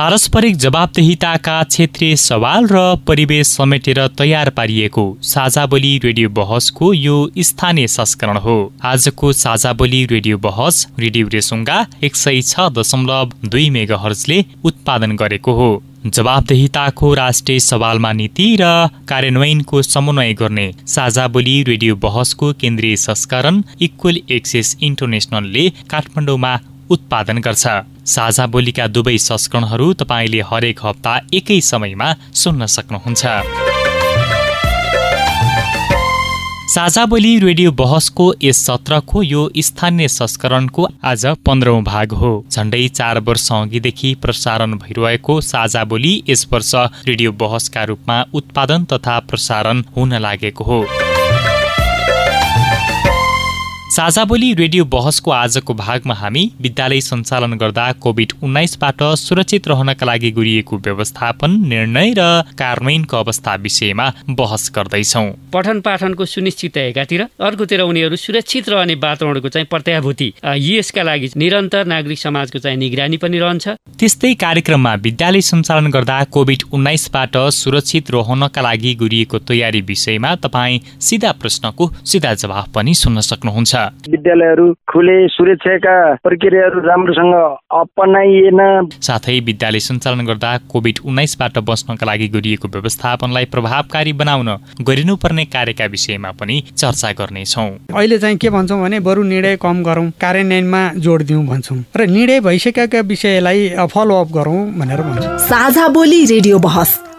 पारस्परिक जवाबदेहिताका क्षेत्रीय सवाल र परिवेश समेटेर तयार पारिएको साझा बोली रेडियो बहसको यो स्थानीय संस्करण हो। आजको साझा बोली रेडियो बहस रेडियो रेसुङ्गा एक सय छ दशमलव दुई मेगा हर्जले उत्पादन गरेको हो। जवाबदेहिताको राष्ट्रिय सवालमा नीति र कार्यान्वयनको समन्वय गर्ने साझा बोली रेडियो बहसको केन्द्रीय संस्करण इक्वल एक्सेस इन्टरनेसनलले काठमाडौँमा उत्पादन गर्छ। साझा बोलीका दुवै संस्करणहरू तपाईँले हरेक हप्ता एकै समयमा सुन्न सक्नुहुन्छ। साझा बोली रेडियो बहसको यस सत्रको यो स्थानीय संस्करणको आज पन्ध्रौं भाग हो। झण्डै चार वर्ष अघिदेखि प्रसारण भइरहेको साझा बोली यस वर्ष रेडियो बहसका रूपमा उत्पादन तथा प्रसारण हुन लागेको हो। साझा बोली रेडियो बहसको आजको भागमा हामी विद्यालय सञ्चालन गर्दा कोभिड उन्नाइसबाट सुरक्षित रहनका लागि गरिएको व्यवस्थापन निर्णय र कार्यान्वयनको अवस्था विषयमा बहस गर्दैछौ। पठन पाठनको सुनिश्चित एकातिर अर्कोतिर उनीहरू सुरक्षित रहने वातावरणको चाहिँ प्रत्याभूति यसका लागि निरन्तर नागरिक समाजको चाहिँ निगरानी पनि रहन्छ। त्यस्तै कार्यक्रममा विद्यालय सञ्चालन गर्दा कोभिड उन्नाइसबाट सुरक्षित रहनका लागि गरिएको तयारी विषयमा तपाईँ सिधा प्रश्नको सिधा जवाफ पनि सुन्न सक्नुहुन्छ। विद्यालयहरू खुले सुरक्षाका प्रक्रियाहरू राम्रोसँग अपनाइएन। साथै विद्यालय सञ्चालन गर्दा कोभिड उन्नाइसबाट बस्नका लागि गरिएको व्यवस्थापनलाई प्रभावकारी बनाउन गरिनुपर्ने कार्यका विषयमा पनि चर्चा गर्नेछौ। अहिले चाहिँ के भन्छौँ भने बरु निर्णय कम गरौँ कार्यान्वयनमा जोड दिउँ भन्छौँ। र निर्णय भइसकेका विषयलाई फलोअप गरौँ भनेर भन्छौँ। साझा बोली रेडियो बहस।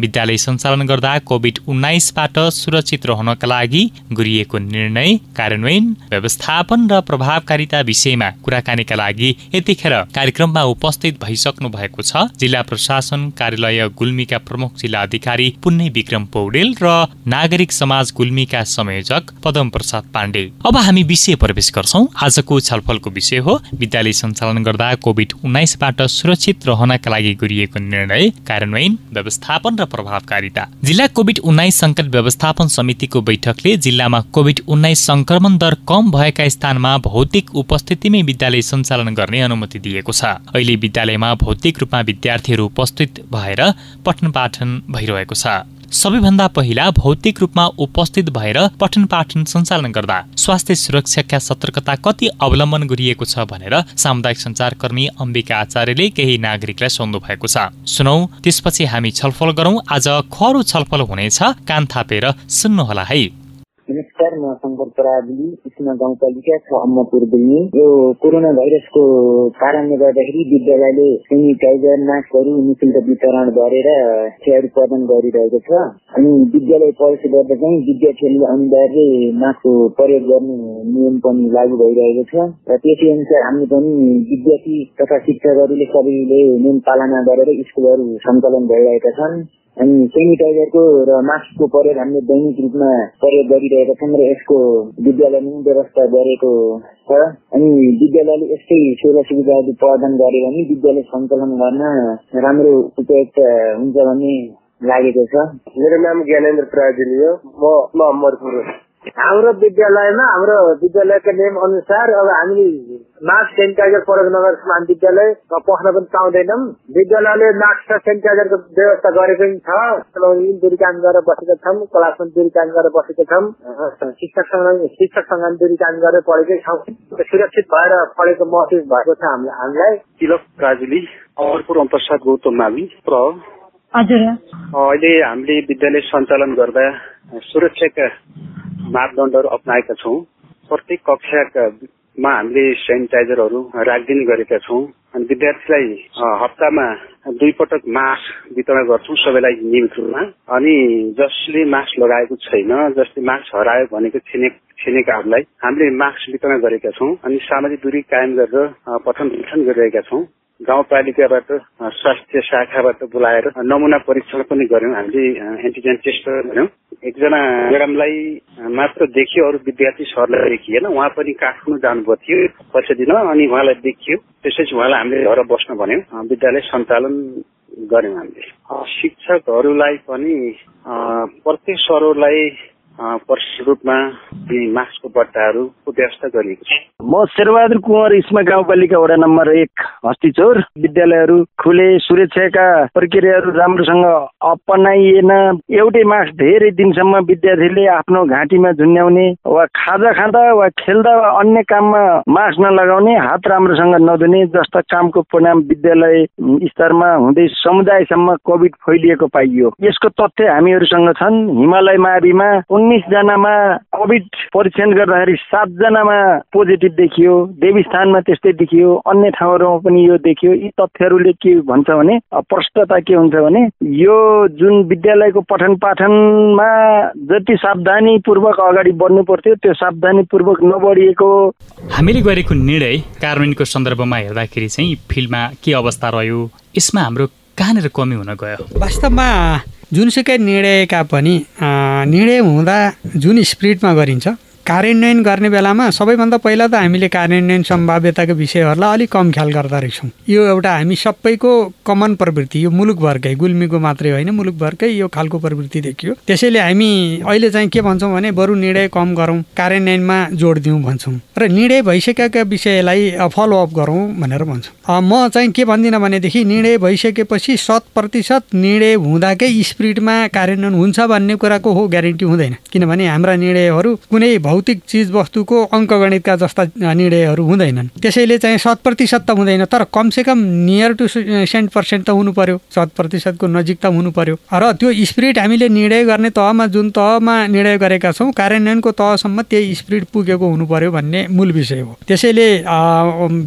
विद्यालय सञ्चालन गर्दा कोभिड उन्नाइसबाट सुरक्षित रहनका लागि गरिएको निर्णय कार्यान्वयन व्यवस्थापन र प्रभावकारिता विषयमा कुराकानीका लागि यतिखेर कार्यक्रममा उपस्थित भइसक्नु भएको छ। जिल्ला प्रशासन कार्यालय गुल्मीका प्रमुख जिल्ला अधिकारी पुण्य विक्रम पौडेल र नागरिक समाज गुल्मीका संयोजक पदम प्रसाद पाण्डे। अब हामी विषय प्रवेश गर्छौ। आजको छलफलको विषय हो विद्यालय सञ्चालन गर्दा कोभिड उन्नाइसबाट सुरक्षित रहनका लागि गरिएको निर्णय कार्यान्वयन व्यवस्थापन प्रभावकारिता। जिल्ला कोभिड उन्नाइस संकट व्यवस्थापन समितिको बैठकले जिल्लामा कोभिड उन्नाइस संक्रमण दर कम भएका स्थानमा भौतिक उपस्थितिमै विद्यालय सञ्चालन गर्ने अनुमति दिएको छ। अहिले विद्यालयमा भौतिक रूपमा विद्यार्थीहरू उपस्थित भएर पठन पाठन भइरहेको छ। सबैभन्दा पहिला भौतिक रूपमा उपस्थित भएर पठन पाठन सञ्चालन गर्दा स्वास्थ्य सुरक्षाका सतर्कता कति अवलम्बन गरिएको छ भनेर सामुदायिक सञ्चारकर्मी अम्बिका आचार्यले केही नागरिकलाई सोध्नु भएको छ। सुनौ त्यसपछि हामी छलफल गरौं। आज खरो छलफल हुनेछ। कान थापेर सुन्नुहोला है। नमस्कार म शङ्कर पराजुली कृष्ण गाउँपालिका छ दिल्ली यो कोरोना भाइरसको कारणले गर्दाखेरि विद्यालयले सेनिटाइजर मास्कहरू निशुल्क वितरण गरेर सेवाहरू प्रदान गरिरहेको छ अनि विद्यालय प्रवेश गर्दा चाहिँ विद्यार्थीहरूले अनिवार्य मास्कको प्रयोग गर्ने नियम पनि लागू भइरहेको छ र त्यसै अनुसार हामी पनि विद्यार्थी तथा शिक्षकहरूले सबैले नियम पालना गरेर स्कुलहरू सञ्चालन भइरहेका छन् अनि सेनिटाइजरको र मास्कको प्रयोग हामीले दैनिक रूपमा प्रयोग गरिरहेका छौँ र यसको विद्यालयमा व्यवस्था गरेको छ। अनि विद्यालयले यस्तै सेवा सुविधाहरू प्रदान गर्यो भने विद्यालय सञ्चालन गर्न राम्रो उपयुक्त हुन्छ भन्ने लागेको छ। मेरो नाम ज्ञानेन्द्र प्राजुली हो। म अमरपुर हाम्रो विद्यालयमा हाम्रो विद्यालयका नियम अनुसार अब हामी मास्क सेनिटाइजर प्रयोग नगरेर हामी विद्यालय पस्न पनि पाउँदैनौँ विद्यालयले मास्क र सेनिटाइजरको व्यवस्था गरेको छ दुरी काम गरेर बसेका छौँ क्लासमा दुरी काम गरेर बसेका छौँ शिक्षकसँग शिक्षकसँग दुरी काम गरेर पढेकै छौँ सुरक्षित भएर पढेको महसुस भएको छ हामीलाई तिलक काजुली अमरपुर प्रसाद गौतम मावि प्र हजुर। अहिले हामीले विद्यालय सञ्चालन गर्दा सुरक्षाका मापदण्डहरू अप्नाएका छौँ। प्रत्येक कक्षामा हामीले सेनिटाइजरहरू राखिदिने गरेका छौँ। अनि विद्यार्थीलाई हप्तामा दुई पटक मास्क वितरण गर्छौँ सबैलाई नियमित रूपमा। अनि जसले मास्क लगाएको छैन जसले मास्क हरायो भनेको छिने छिनेकाहरूलाई हामीले मास्क वितरण गरेका छौँ। अनि सामाजिक दूरी कायम गरेर पठन पाठन गरिरहेका छौँ। गाउँपालिकाबाट स्वास्थ्य शाखाबाट बोलाएर नमुना परीक्षण पनि गर्यौँ हामीले एन्टिजेन टेस्ट गर्यौँ एकजना म्याडमलाई मात्र देखियो अरू विद्यार्थी सरलाई देखिएन। उहाँ पनि काठमाडौँ जानुभएको थियो परीक्षा दिन अनि उहाँलाई देखियो। त्यसपछि उहाँलाई हामीले घर बस्न भन्यौँ। विद्यालय सञ्चालन गर्यौँ हामीले। शिक्षकहरूलाई पनि प्रत्येक सरहरूलाई रूपमा मास्कको व्यवस्था गरिएको छ। म शेरबहादुर कुँवर इस्मा गाउँपालिका वडा नम्बर एक हस्तिचोर। विद्यालयहरू खुले सुरक्षाका प्रक्रियाहरू राम्रोसँग अपनाइएन। एउटै मास्क धेरै दिनसम्म विद्यार्थीले आफ्नो घाँटीमा झुन्याउने वा खाजा खाँदा वा खेल्दा वा अन्य काममा मास्क नलगाउने हात राम्रोसँग नधुने जस्ता कामको परिणाम विद्यालय स्तरमा हुँदै समुदायसम्म कोभिड फैलिएको पाइयो। यसको तथ्य हामीहरूसँग छन्। हिमालय माविमा उन्नाइसजनामा कोभिड परीक्षण गर्दाखेरि सातजनामा पोजिटिभ देखियो। देवीस्थानमा त्यस्तै देखियो। अन्य ठाउँहरूमा पनि यो देखियो। यी तथ्यहरूले के भन्छ भने प्रष्टता के हुन्छ भने यो जुन विद्यालयको पठन पाठनमा जति सावधानीपूर्वक अगाडि बढ्नु पर्थ्यो त्यो सावधानीपूर्वक नबढिएको हामीले गरेको निर्णय कार्यान्वयनको सन्दर्भमा हेर्दाखेरि चाहिँ फिल्डमा के अवस्था रह्यो यसमा हाम्रो कहाँनिर कमी हुन गयो? वास्तवमा जुनसुकै निर्णयका पनि निर्णय हुँदा जुन स्पिडमा गरिन्छ कार्यान्वयन गर्ने बेलामा सबैभन्दा पहिला त हामीले कार्यान्वयन सम्भाव्यताको विषयहरूलाई अलिक कम ख्याल गर्दा रहेछौँ यो एउटा हामी सबैको कमन प्रवृत्ति यो मुलुकभरकै गुल्मीको मात्रै होइन मुलुकभरकै यो खालको प्रवृत्ति देखियो। त्यसैले हामी अहिले चाहिँ के भन्छौँ भने बरु निर्णय कम गरौँ कार्यान्वयनमा जोड दिउँ भन्छौँ। र निर्णय भइसकेका विषयलाई फलोअप गरौँ भनेर भन्छौँ। म चाहिँ के भन्दिनँ भनेदेखि निर्णय भइसकेपछि शत प्रतिशत निर्णय हुँदाकै स्पिडमा कार्यान्वयन हुन्छ भन्ने कुराको हो ग्यारेन्टी हुँदैन। किनभने हाम्रा निर्णयहरू कुनै भौतिक चिजवस्तुको अङ्कगणितका जस्ता निर्णयहरू हुँदैनन्। त्यसैले चाहिँ शत प्रतिशत त हुँदैन तर कमसेकम नियर टु सेन्ट पर्सेन्ट त हुनु पर्यो। शत प्रतिशतको नजिक त हुनु पर्यो। र त्यो स्पिरिट हामीले निर्णय गर्ने तहमा जुन तहमा निर्णय गरेका छौँ कार्यान्वयनको तहसम्म त्यही स्पिरिट पुगेको हुनु पर्यो भन्ने मूल विषय हो। त्यसैले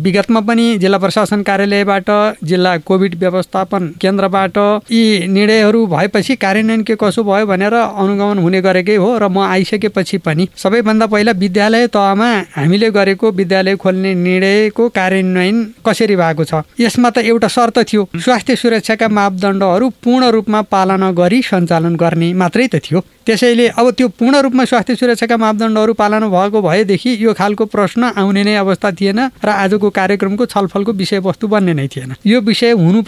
विगतमा पनि जिल्ला प्रशासन कार्यालयबाट जिल्ला कोभिड व्यवस्थापन केन्द्रबाट यी निर्णयहरू भएपछि कार्यान्वयन के कसो भयो भनेर अनुगमन हुने गरेकै हो र म आइसकेपछि पनि सबैभन्दा सबभन्दा पहिला विद्यालय तहमा हामीले गरेको विद्यालय खोल्ने निर्णयको कार्यान्वयन कसरी भएको छ? यसमा त एउटा शर्त थियो स्वास्थ्य सुरक्षाका मापदण्डहरू पूर्ण रूपमा पालना गरी सञ्चालन गर्ने मात्रै त थियो। त्यसैले अब त्यो पूर्ण रूपमा स्वास्थ्य सुरक्षाका मापदण्डहरू पालना भएको भएदेखि यो खालको प्रश्न आउने नै अवस्था थिएन र आजको कार्यक्रमको छलफलको विषयवस्तु बन्ने नै थिएन। यो विषय हुनु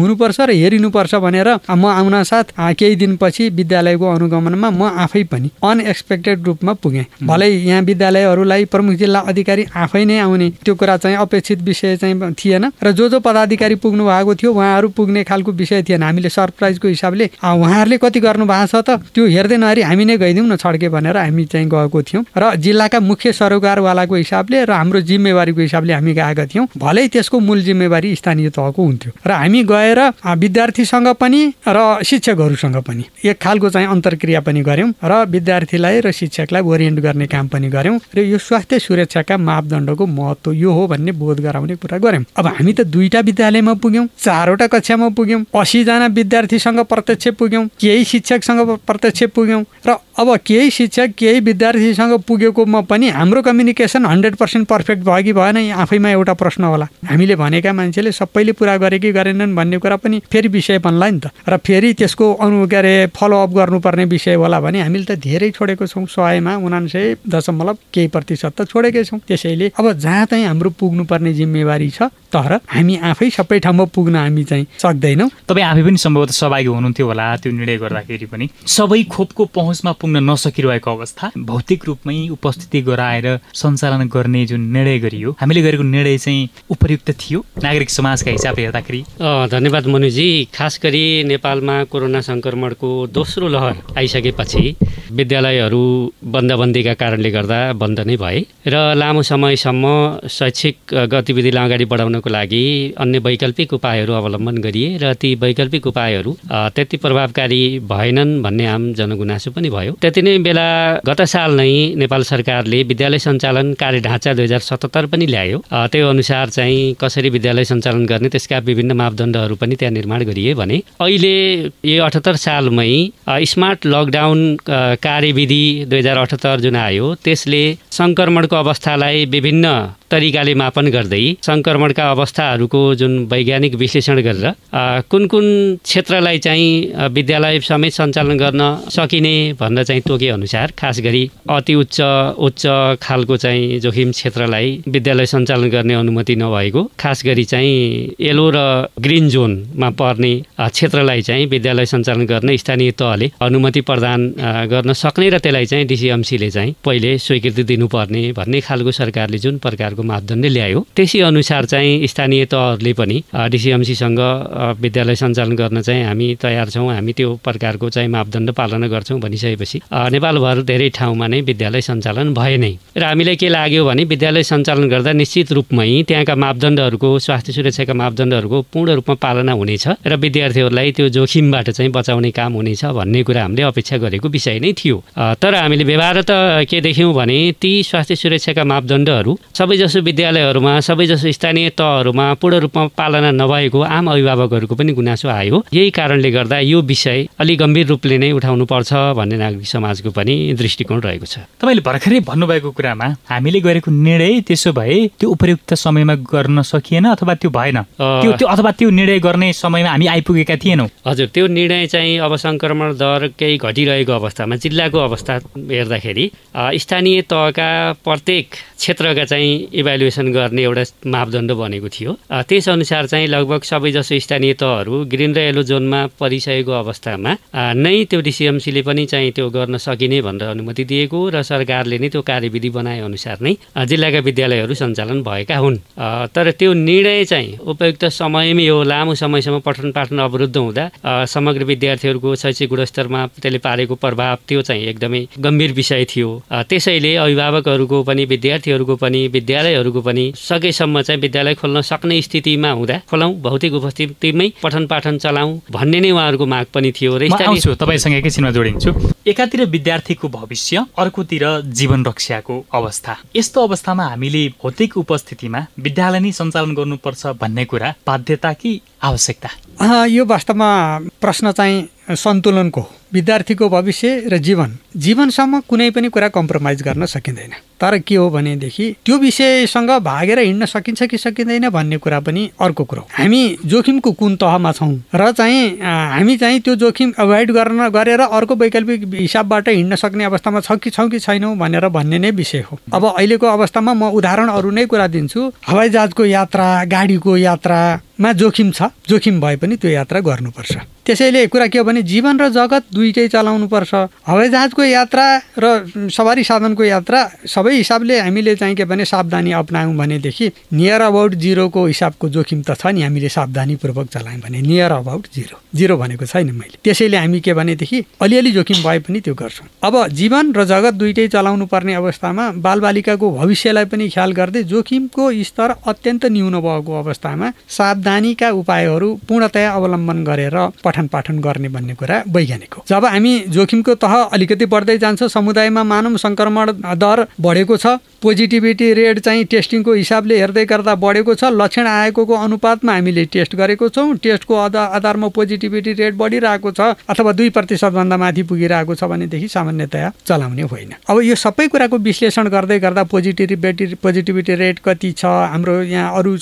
हुनुपर्छ र हेरिनुपर्छ भनेर म आउन साथ केही दिनपछि विद्यालयको अनुगमनमा म आफै पनि अनएक्सपेक्टेड रूपमा पुगेँ। भलै यहाँ विद्यालयहरूलाई प्रमुख जिल्ला अधिकारी आफै नै आउने त्यो कुरा चाहिँ अपेक्षित विषय चाहिँ थिएन र जो जो पदाधिकारी पुग्नु भएको थियो उहाँहरू पुग्ने खालको विषय थिएन। हामीले सरप्राइजको हिसाबले उहाँहरूले कति गर्नु भएको छ त त्यो हेर्दै नहरी हामी नै गइदिउँ न छड्के भनेर हामी चाहिँ गएको थियौँ। र जिल्लाका मुख्य सरोकारवालाको हिसाबले र हाम्रो जिम्मेवारीको हिसाबले हामी गएका थियौँ। भलै त्यसको मूल जिम्मेवारी स्थानीय तहको हुन्थ्यो। र हामी गएर विद्यार्थीसँग पनि र शिक्षकहरूसँग पनि एक खालको चाहिँ अन्तर्क्रिया पनि गऱ्यौँ र विद्यार्थीलाई र शिक्षकलाई ओरिएन्ट गर्ने काम पनि गऱ्यौँ र यो स्वास्थ्य सुरक्षाका मापदण्डको महत्त्व यो हो भन्ने बोध गराउने कुरा गऱ्यौँ। अब हामी त दुईटा विद्यालयमा पुग्यौँ चारवटा कक्षामा पुग्यौँ असीजना विद्यार्थीसँग प्रत्यक्ष पुग्यौँ केही शिक्षकसँग प्रत्यक्ष पुग्यौँ। र अब केही शिक्षक केही विद्यार्थीसँग पुगेकोमा पनि हाम्रो कम्युनिकेसन हन्ड्रेड पर्सेन्ट पर्फेक्ट भयो कि भएन आफैमा एउटा प्रश्न होला। हामीले भनेका मान्छेले सबैले पुरा गरे कि गरेनन् भन्ने कुरा पनि फेरि विषय बन्ला नि त। र फेरि त्यसको अनु के अरे फलोअप गर्नुपर्ने विषय होला भने हामीले त धेरै छोडेको छौँ। सयमा उनान्सय दशमलव केही प्रतिशत त छोडेकै छौँ। त्यसैले अब जहाँ चाहिँ हाम्रो पुग्नुपर्ने जिम्मेवारी छ तर हामी आफै सबै ठाउँमा पुग्न हामी चाहिँ सक्दैनौँ। तपाईँ आफै पनि सम्भवतः सहभागी हुनुहुन्थ्यो होला त्यो निर्णय गर्दाखेरि पनि। सबै खोपको सबको पहुँचमा पुग्न नसकिरहेको अवस्था भौतिक रूपमै उपस्थिति गराएर सञ्चालन गर्ने जुन निर्णय गरियो हामीले गरेको निर्णय चाहिँ उपयुक्त थियो। नागरिक समाजका हिसाबले हेर्दाखेरि। धन्यवाद मनुजी। खास गरी नेपालमा कोरोना सङ्क्रमणको दोस्रो लहर आइसकेपछि विद्यालयहरू बन्दबन्दीका कारणले गर्दा बन्द नै भए र लामो समयसम्म शैक्षिक गतिविधिलाई अगाडि बढाउनको लागि अन्य वैकल्पिक उपायहरू अवलम्बन गरिए र ती वैकल्पिक उपायहरू त्यति प्रभावकारी भएनन् भन्ने आम जनगुनासो पनि भयो। त्यति नै बेला गत साल नै नेपाल सरकारले विद्यालय सञ्चालन कार्य ढाँचा दुई हजार सतहत्तर पनि ल्यायो। त्यो अनुसार चाहिँ कसरी विद्यालय सञ्चालन गर्ने त्यसका विभिन्न मापदण्डहरू पनि त्यहाँ निर्माण गरिए भने अहिले यो अठहत्तर सालमै स्मार्ट लकडाउन कार्यविधि दुई हजार अठहत्तर जुन आयो त्यसले सङ्क्रमणको अवस्थालाई विभिन्न तरिकाले मापन गर्दै सङ्क्रमणका अवस्थाहरूको जुन वैज्ञानिक विश्लेषण गरेर कुन कुन क्षेत्रलाई चाहिँ विद्यालय समेत सञ्चालन गर्न सकिने भनेर चाहिँ तोके अनुसार खास गरी अति उच्च उच्च खालको चाहिँ जोखिम क्षेत्रलाई विद्यालय सञ्चालन गर्ने अनुमति नभएको खास गरी चाहिँ येलो र ग्रिन जोनमा पर्ने क्षेत्रलाई चाहिँ विद्यालय सञ्चालन गर्ने स्थानीय तहले अनुमति प्रदान गर्न सक्ने र त्यसलाई चाहिँ डिसिएमसीले चाहिँ पहिले स्वीकृति दिनुपर्ने भन्ने खालको सरकारले जुन प्रकारको मापदण्ड ल्यायो। त्यसै अनुसार चाहिँ स्थानीय तहहरूले पनि डिसिएमसीसँग विद्यालय सञ्चालन गर्न चाहिँ हामी तयार छौँ। हामी त्यो प्रकारको चाहिँ मापदण्ड पालना गर्छौँ भनिसकेपछि नेपालभर धेरै ठाउँमा नै विद्यालय सञ्चालन भए नै। र हामीलाई के लाग्यो भने विद्यालय सञ्चालन गर्दा निश्चित रूपमै त्यहाँका मापदण्डहरूको स्वास्थ्य सुरक्षाका मापदण्डहरूको पूर्ण रूपमा पालना हुनेछ र विद्यार्थीहरूलाई त्यो जोखिमबाट चाहिँ बचाउने काम हुनेछ भन्ने कुरा हामीले अपेक्षा गरेको विषय नै थियो। तर हामीले व्यवहार त के देख्यौँ भने ती स्वास्थ्य सुरक्षाका मापदण्डहरू सबै सबैजसो विद्यालयहरूमा सबैजसो स्थानीय तहहरूमा पूर्ण रूपमा पालना नभएको आम अभिभावकहरूको पनि गुनासो आयो। यही कारणले गर्दा यो विषय अलिक गम्भीर रूपले नै उठाउनु पर्छ भन्ने नागरिक समाजको पनि दृष्टिकोण रहेको छ। तपाईँले भर्खरै भन्नुभएको कुरामा हामीले गरेको निर्णय त्यसो भए त्यो उपयुक्त समयमा गर्न सकिएन अथवा त्यो भएन? त्यो त्यो अथवा त्यो निर्णय गर्ने समयमा हामी आइपुगेका थिएनौँ? हजुर त्यो निर्णय चाहिँ अब सङ्क्रमण दर केही घटिरहेको अवस्थामा जिल्लाको अवस्था हेर्दाखेरि स्थानीय तहका प्रत्येक क्षेत्रका चाहिँ इभ्यालुएसन गर्ने एउटा मापदण्ड बनेको थियो। त्यसअनुसार चाहिँ लगभग सबैजसो स्थानीय तहहरू ग्रिन र येलो जोनमा परिसकेको अवस्थामा नै त्यो डिसिएमसीले पनि चाहिँ त्यो गर्न सकिने भनेर अनुमति दिएको र सरकारले नै त्यो कार्यविधि बनाए अनुसार नै जिल्लाका विद्यालयहरू सञ्चालन भएका हुन्। तर त्यो निर्णय चाहिँ उपयुक्त समयमै यो लामो समयसम्म पठन पाठन अवरुद्ध हुँदा समग्र विद्यार्थीहरूको शैक्षिक गुणस्तरमा त्यसले पारेको प्रभाव त्यो चाहिँ एकदमै गम्भीर विषय थियो। त्यसैले अभिभावकहरूको पनि विद्यार्थीहरूको पनि विद्यालय विद्यालयहरूको पनि सकेसम्म चाहिँ विद्यालय खोल्न सक्ने स्थितिमा हुँदा खोलौँ। भौतिक उपस्थितिमै पठन पाठन चलाउँ भन्ने नै उहाँहरूको माग पनि थियो र तपाईँसँग एकैछिनमा जोडिन्छु। एकातिर विद्यार्थीको भविष्य अर्कोतिर जीवन रक्षाको अवस्था। यस्तो अवस्थामा हामीले भौतिक उपस्थितिमा विद्यालय नै सञ्चालन गर्नुपर्छ भन्ने कुरा बाध्यता कि आवश्यकता? यो वास्तवमा प्रश्न चाहिँ सन्तुलनको विद्यार्थीको भविष्य र जीवन। जीवनसम्म कुनै पनि कुरा कम्प्रोमाइज गर्न सकिँदैन। तर के हो भनेदेखि त्यो विषयसँग भागेर हिँड्न सकिन्छ कि सकिँदैन भन्ने कुरा पनि अर्को कुरो हामी जोखिमको कुन तहमा छौँ र चाहिँ हामी चाहिँ त्यो जोखिम एभोइड गर्न गरेर अर्को वैकल्पिक हिसाबबाट हिँड्न सक्ने अवस्थामा छ कि छौँ कि छैनौँ भनेर भन्ने नै विषय हो। अब अहिलेको अवस्थामा म उदाहरण अरू नै कुरा दिन्छु। हवाईजहाजको यात्रा गाडीको यात्रामा जोखिम छ। जोखिम भए पनि त्यो यात्रा गर्नुपर्छ। त्यसैले कुरा के हो भने जीवन र जगत दुइटै चलाउनुपर्छ हवाईजहाजको यात्रा र सवारी साधनको यात्रा सबै हिसाबले हामीले चाहिँ के भने सावधानी अप्नायौँ भनेदेखि नियर अबाउट जिरोको हिसाबको जोखिम त छ नि हामीले सावधानीपूर्वक चलायौँ भने नियर अबाउट जिरो जिरो भनेको छैन मैले। त्यसैले हामी के भनेदेखि अलिअलि जोखिम भए पनि त्यो गर्छौँ। अब जीवन र जगत दुइटै चलाउनु पर्ने अवस्थामा बालबालिकाको भविष्यलाई पनि ख्याल गर्दै जोखिमको स्तर अत्यन्त न्यून भएको अवस्थामा सावधानीका उपायहरू पूर्णतया अवलम्बन गरेर पठन पाठन गर्ने भन्ने कुरा वैज्ञानिक हो। जब हामी जोखिमको तह अलिकति बढ्दै जान्छ समुदायमा मानव सङ्क्रमण दर बढेको छ पोजिटिभिटी रेट चाहिँ टेस्टिङको हिसाबले हेर्दै गर्दा बढेको छ लक्षण आएको अनुपातमा हामीले टेस्ट गरेको छौँ टेस्टको आधारमा पोजिटिभिटी रेट बढिरहेको छ अथवा दुई प्रतिशतभन्दा माथि पुगिरहेको छ भनेदेखि सामान्यतया चलाउने होइन। अब यो सबै कुराको विश्लेषण गर्दै गर्दा पोजिटिभिटी पोजिटिभिटी रेट कति छ हाम्रो यहाँ अरू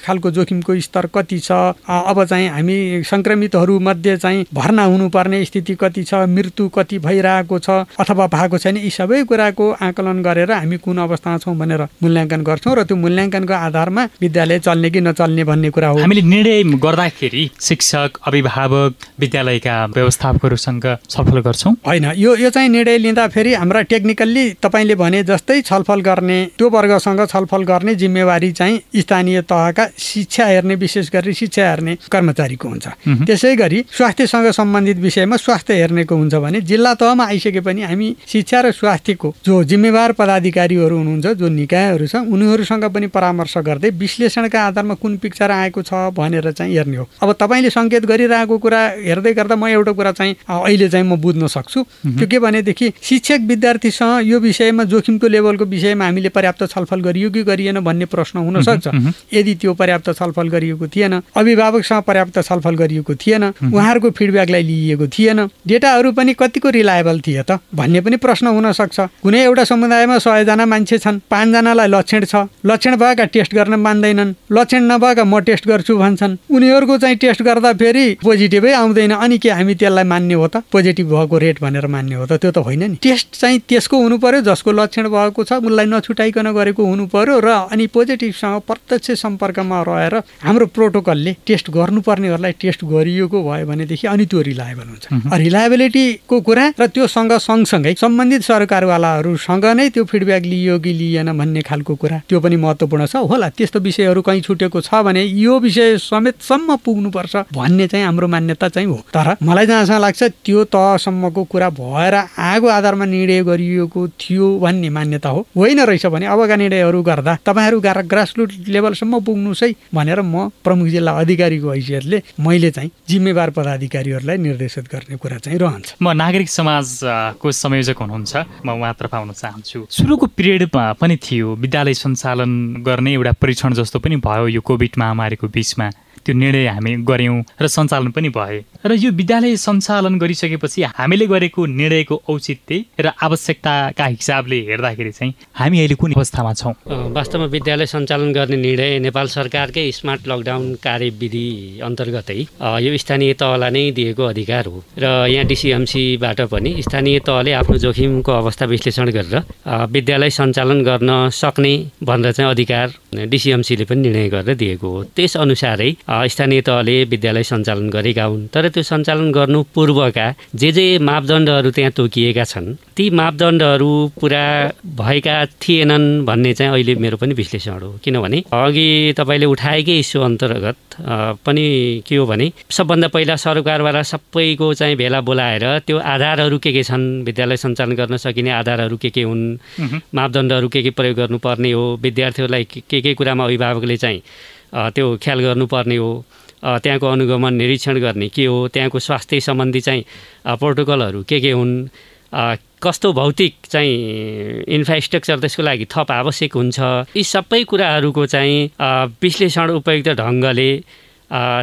खालको जोखिमको स्तर कति छ अब चाहिँ हामी सङ्क्रमितहरू मध्ये चाहिँ भर्ना भर्ना हुनुपर्ने स्थिति कति छ मृत्यु कति भइरहेको छ अथवा भएको छैन यी सबै कुराको आकलन गरेर हामी कुन अवस्थामा छौँ भनेर मूल्याङ्कन गर्छौँ र त्यो मूल्याङ्कनको आधारमा विद्यालय चल्ने कि नचल्ने भन्ने कुरा हो। हामीले निर्णय गर्दाखेरि शिक्षक अभिभावक विद्यालयका व्यवस्थापकहरूसँग छलफल गर्छौँ। होइन यो यो चाहिँ निर्णय लिँदाखेरि हाम्रा टेक्निकल्ली तपाईँले भने जस्तै छलफल गर्ने त्यो वर्गसँग छलफल गर्ने जिम्मेवारी चाहिँ स्थानीय तहका शिक्षा हेर्ने विशेष गरी शिक्षा हेर्ने कर्मचारीको हुन्छ। त्यसै गरी स्वास्थ्यसँग सम्बन्धित विषयमा स्वास्थ्य हेर्नेको हुन्छ भने जिल्ला तहमा आइसके पनि हामी शिक्षा र स्वास्थ्यको जो जिम्मेवार पदाधिकारीहरू हुनुहुन्छ जो निकायहरू छ उनीहरूसँग पनि परामर्श गर्दै विश्लेषणका आधारमा कुन पिक्चर आएको छ भनेर चाहिँ हेर्ने हो। अब तपाईँले सङ्केत गरिरहेको कुरा हेर्दै गर्दा म एउटा कुरा चाहिँ अहिले चाहिँ म बुझ्न सक्छु। त्यो के भनेदेखि शिक्षक विद्यार्थीसँग यो विषयमा जोखिमको लेभलको विषयमा हामीले पर्याप्त छलफल गरियो कि गरिएन भन्ने प्रश्न हुनसक्छ यदि त्यो पर्याप्त छलफल गरिएको थिएन अभिभावकसँग पर्याप्त छलफल गरिएको थिएन उहाँहरूको फिडब्याकलाई लिइएको थिएन। डेटाहरू पनि कतिको रिलायबल थिए त भन्ने पनि प्रश्न हुनसक्छ। कुनै एउटा समुदायमा सयजना मान्छे छन् पाँचजनालाई लक्षण छ। लक्षण भएका टेस्ट गर्न मान्दैनन् लक्षण नभएका म टेस्ट गर्छु भन्छन्। उनीहरूको चाहिँ टेस्ट गर्दा फेरि पोजिटिभै आउँदैन अनि के हामी त्यसलाई मान्ने हो त? पोजिटिभ भएको रेट भनेर मान्ने हो त त्यो त होइन नि। टेस्ट चाहिँ त्यसको हुनु पर्यो जसको लक्षण भएको छ उसलाई नछुटाइकन गरेको हुनु पर्यो र अनि पोजिटिभसँग प्रत्यक्ष सम्पर्कमा रहेर हाम्रो प्रोटोकलले टेस्ट गर्नुपर्नेहरूलाई टेस्ट गरिएको भयो भनेदेखि अनि त्यो रिलायबल हुन्छ। रिलायबिलिटीको कुरा र त्योसँग सँगसँगै सम्बन्धित सरकारवालाहरूसँग नै त्यो फिडब्याक लियो कि लिएन भन्ने खालको कुरा त्यो पनि महत्त्वपूर्ण छ। होला त्यस्तो विषयहरू कहीँ छुटेको छ भने यो विषय समेतसम्म पुग्नुपर्छ भन्ने चाहिँ हाम्रो मान्यता चाहिँ हो। तर मलाई जहाँसम्म लाग्छ त्यो तहसम्मको कुरा भएर आगो आधारमा निर्णय गरिएको थियो भन्ने मान्यता हो। होइन रहेछ भने अबका निर्णयहरू गर्दा तपाईँहरू ग्रासरुट लेभलसम्म पुग्नुहोस् है भनेर म प्रमुख जिल्ला अधिकारीको हैसियतले मैले चाहिँ जिम्मेवार पदाधिकारीहरूलाई निर्देशित गर्ने कुरा चाहिँ रहन्छ। म नागरिक समाजको संयोजक हुनुहुन्छ। म उहाँतर्फ आउन चाहन्छु। सुरुको पिरियडमा पनि थियो। विद्यालय सञ्चालन गर्ने एउटा परीक्षण जस्तो पनि भयो यो कोभिड महामारीको बिचमा। त्यो निर्णय हामी गऱ्यौँ र सञ्चालन पनि भए र यो विद्यालय सञ्चालन गरिसकेपछि हामीले गरेको निर्णयको औचित्य र आवश्यकताका हिसाबले हेर्दाखेरि चाहिँ हामी अहिले कुन अवस्थामा छौँ? वास्तवमा विद्यालय सञ्चालन गर्ने निर्णय नेपाल सरकारकै स्मार्ट लकडाउन कार्यविधि अन्तर्गतै यो स्थानीय तहलाई नै दिएको अधिकार हो। र यहाँ डिसिएमसीबाट पनि स्थानीय तहले आफ्नो जोखिमको अवस्था विश्लेषण गरेर विद्यालय सञ्चालन गर्न सक्ने भनेर चाहिँ अधिकार डिसिएमसीले पनि निर्णय गरेर दिएको हो। त्यस अनुसारै स्थानीय तहले विद्यालय सञ्चालन गरेका हुन् तर त्यो सञ्चालन गर्नु पूर्वका जे जे मापदण्डहरू त्यहाँ तोकिएका छन् ती मापदण्डहरू पुरा भएका थिएनन् भन्ने चाहिँ अहिले मेरो पनि विश्लेषण हो। किनभने अघि तपाईँले उठाएकै इस्यु अन्तर्गत पनि के हो भने सबभन्दा पहिला सरकारबाट सबैको चाहिँ भेला बोलाएर त्यो आधारहरू के के छन् विद्यालय सञ्चालन गर्न सकिने आधारहरू के के हुन् मापदण्डहरू के के प्रयोग गर्नुपर्ने हो विद्यार्थीहरूलाई के के कुरामा अभिभावकले चाहिँ त्यो ख्याल गर्नुपर्ने हो। त्यहाँको अनुगमन निरीक्षण गर्ने के हो? त्यहाँको स्वास्थ्य सम्बन्धी चाहिँ प्रोटोकलहरू के के हुन्? कस्तो भौतिक चाहिँ इन्फ्रास्ट्रक्चर त्यसको लागि थप आवश्यक हुन्छ? यी सबै कुराहरूको चाहिँ विश्लेषण उपयुक्त ढङ्गले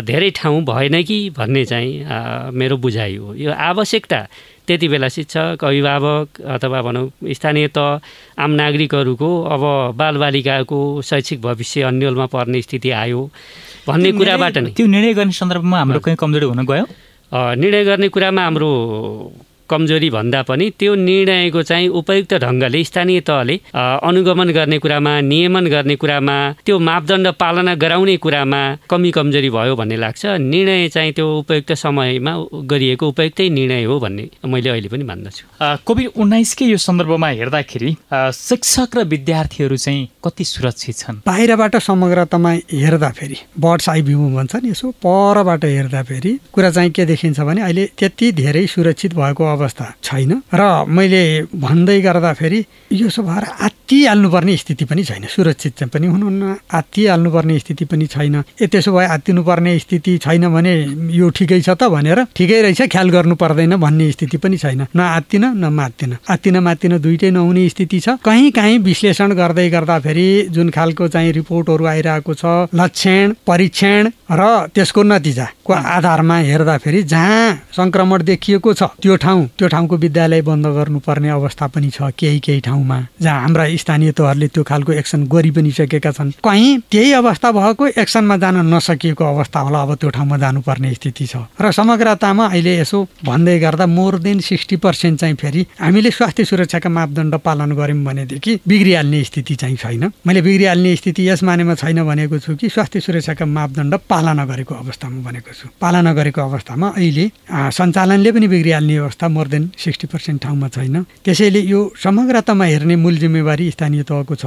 धेरै ठाउँ भएन कि भन्ने चाहिँ मेरो बुझाइ हो। यो आवश्यकता त्यति बेला शिक्षक अभिभावक अथवा भनौँ स्थानीय त आम नागरिकहरूको अब बालबालिकाको शैक्षिक भविष्य अन्यलमा पर्ने स्थिति आयो भन्ने कुराबाट नै। त्यो निर्णय गर्ने सन्दर्भमा हाम्रो कहीँ कमजोरी हुन गयो? निर्णय गर्ने कुरामा हाम्रो कमजोरी भन्दा पनि त्यो निर्णयको चाहिँ उपयुक्त ढङ्गले स्थानीय तहले अनुगमन गर्ने कुरामा नियमन गर्ने कुरामा त्यो मापदण्ड पालना गराउने कुरामा कमी कमजोरी भयो भन्ने लाग्छ। निर्णय चाहिँ त्यो उपयुक्त समयमा गरिएको उपयुक्तै निर्णय हो भन्ने मैले अहिले पनि मान्दछु। कोभिड उन्नाइसकै यो सन्दर्भमा हेर्दाखेरि शिक्षक र विद्यार्थीहरू चाहिँ कति सुरक्षित छन्? बाहिरबाट समग्रतामा हेर्दाखेरि बर्ड्स आई भ्यू भन्छ नि यसो परबाट हेर्दाखेरि कुरा चाहिँ के देखिन्छ भने अहिले त्यति धेरै सुरक्षित भएको अवस्था छैन। र मैले भन्दै गर्दाखेरि यो सब भएर आत्तिहाल्नुपर्ने स्थिति पनि छैन। सुरक्षित पनि हुनुहुन्न आत्तिहाल्नुपर्ने स्थिति पनि छैन। ए त्यसो भए आत्तिनुपर्ने स्थिति छैन भने यो ठिकै छ त भनेर ठिकै रहेछ ख्याल गर्नु पर्दैन भन्ने स्थिति पनि छैन। न आत्तिन न मात्तिन। आत्तिन मात्तिन दुइटै नहुने स्थिति छ। कहीँ काहीँ विश्लेषण गर्दै गर्दाखेरि जुन खालको चाहिँ रिपोर्टहरू आइरहेको छ लक्षण परीक्षण र त्यसको नतिजाको आधारमा हेर्दाखेरि जहाँ सङ्क्रमण देखिएको छ त्यो ठाउँ त्यो ठाउँको विद्यालय बन्द गर्नुपर्ने अवस्था पनि छ केही केही ठाउँमा जहाँ हाम्रा स्थानीय तहहरूले त्यो खालको एक्सन गरि पनि सकेका छन्। कहीँ त्यही अवस्था भएको एक्सनमा जान नसकिएको अवस्था होला अब त्यो ठाउँमा जानुपर्ने स्थिति छ। र समग्रतामा अहिले यसो भन्दै गर्दा मोर देन सिक्सटी पर्सेन्ट चाहिँ फेरि हामीले स्वास्थ्य सुरक्षाका मापदण्ड पालन गऱ्यौँ भनेदेखि बिग्रिहाल्ने स्थिति चाहिँ छैन। मैले बिग्रिहाल्ने स्थिति यस मानेमा छैन भनेको छु कि स्वास्थ्य सुरक्षाका मापदण्ड पालना गरेको अवस्थामा भनेको छु। पालना गरेको अवस्थामा अहिले सञ्चालनले पनि बिग्रिहाल्ने अवस्था मोर देन सिक्सटी पर्सेन्ट ठाउँमा छैन। त्यसैले यो समग्रतामा हेर्ने मूल जिम्मेवारी स्थानीय तहको छ।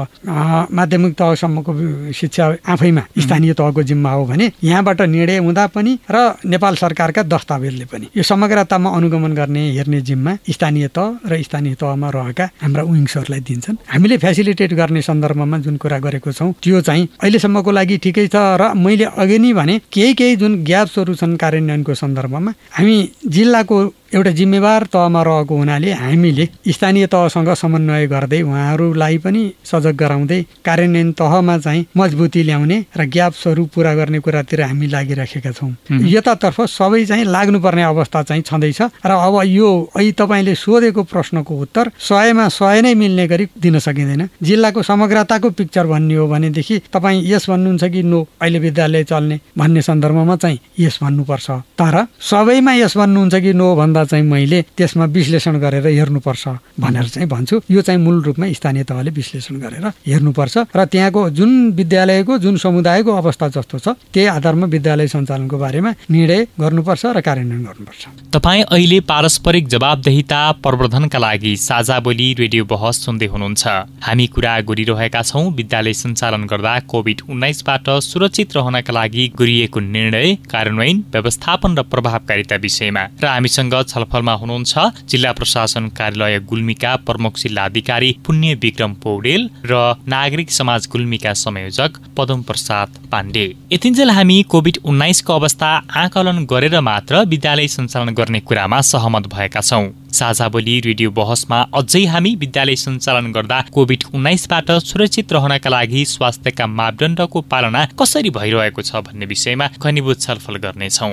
माध्यमिक तहसम्मको शिक्षा आफैमा स्थानीय तहको जिम्मा हो भने यहाँबाट निर्णय हुँदा पनि र नेपाल सरकारका दस्तावेजले पनि। यो समग्रतामा अनुगमन गर्ने हेर्ने जिम्मा स्थानीय तह र स्थानीय तहमा रहेका हाम्रा विङ्सहरूलाई दिन्छन्। हामीले फेसिलिटेट गर्ने सन्दर्भमा जुन कुरा गरेको छौँ त्यो चाहिँ अहिलेसम्मको लागि ठिकै छ र मैले अघि नै भने केही केही जुन ग्याप्सहरू छन् कार्यान्वयनको सन्दर्भमा हामी जिल्लाको एउटा जिम्मेवार तहमा रहेको हुनाले हामीले स्थानीय तहसँग समन्वय गर्दै उहाँहरूलाई पनि सजग गराउँदै कार्यान्वयन तहमा चाहिँ मजबुती ल्याउने र ग्याप्सहरू पुरा गर्ने कुरातिर हामी लागिराखेका छौँ। यतातर्फ सबै चाहिँ लाग्नुपर्ने अवस्था चाहिँ छँदैछ र अब यो अहिले तपाईँले सोधेको प्रश्नको उत्तर सयमा सय नै मिल्ने गरी दिन सकिँदैन। जिल्लाको समग्रताको पिक्चर भन्ने हो भनेदेखि तपाईँ यस भन्नुहुन्छ कि नो अहिले विद्यालय चल्ने भन्ने सन्दर्भमा चाहिँ यस भन्नुपर्छ। तर सबैमा यस भन्नुहुन्छ कि नो भन्दा भन्दा चाहिँ मैले त्यसमा विश्लेषण गरेर हेर्नुपर्छ भनेर चाहिँ भन्छु। यो चाहिँ मूल रूपमा स्थानीय तहले विश्लेषण गरेर हेर्नुपर्छ। र त्यहाँको जुन विद्यालयको जुन समुदायको अवस्था जस्तो छ त्यही आधारमा विद्यालय सञ्चालनको बारेमा निर्णय गर्नुपर्छ र कार्यान्वयन गर्नुपर्छ। तपाईँ अहिले पारस्परिक जवाबदेहिता प्रवर्धनका लागि साझा बोली रेडियो बहस सुन्दै हुनुहुन्छ। हामी कुरा गरिरहेका छौँ विद्यालय सञ्चालन गर्दा कोभिड उन्नाइसबाट सुरक्षित रहनका लागि गरिएको निर्णय कार्यान्वयन व्यवस्थापन र प्रभावकारिता विषयमा। र हामीसँग छलफलमा हुनुहुन्छ। जिल्ला प्रशासन कार्यालय गुल्मीका प्रमुख जिल्लाधिकारी पुण्य विक्रम पौडेल र नागरिक समाज गुल्मीका संयोजक पदम प्रसाद पाण्डे यतिन्जेल हामी कोभिड उन्नाइसको अवस्था आकलन गरेर मात्र विद्यालय सञ्चालन गर्ने कुरामा सहमत भएका छौँ। साझा बोली रेडियो बहसमा अझै हामी विद्यालय सञ्चालन गर्दा कोभिड उन्नाइसबाट सुरक्षित रहनका लागि स्वास्थ्यका मापदण्डको पालना कसरी भइरहेको छ भन्ने विषयमा घनीभूत छलफल गर्नेछौँ।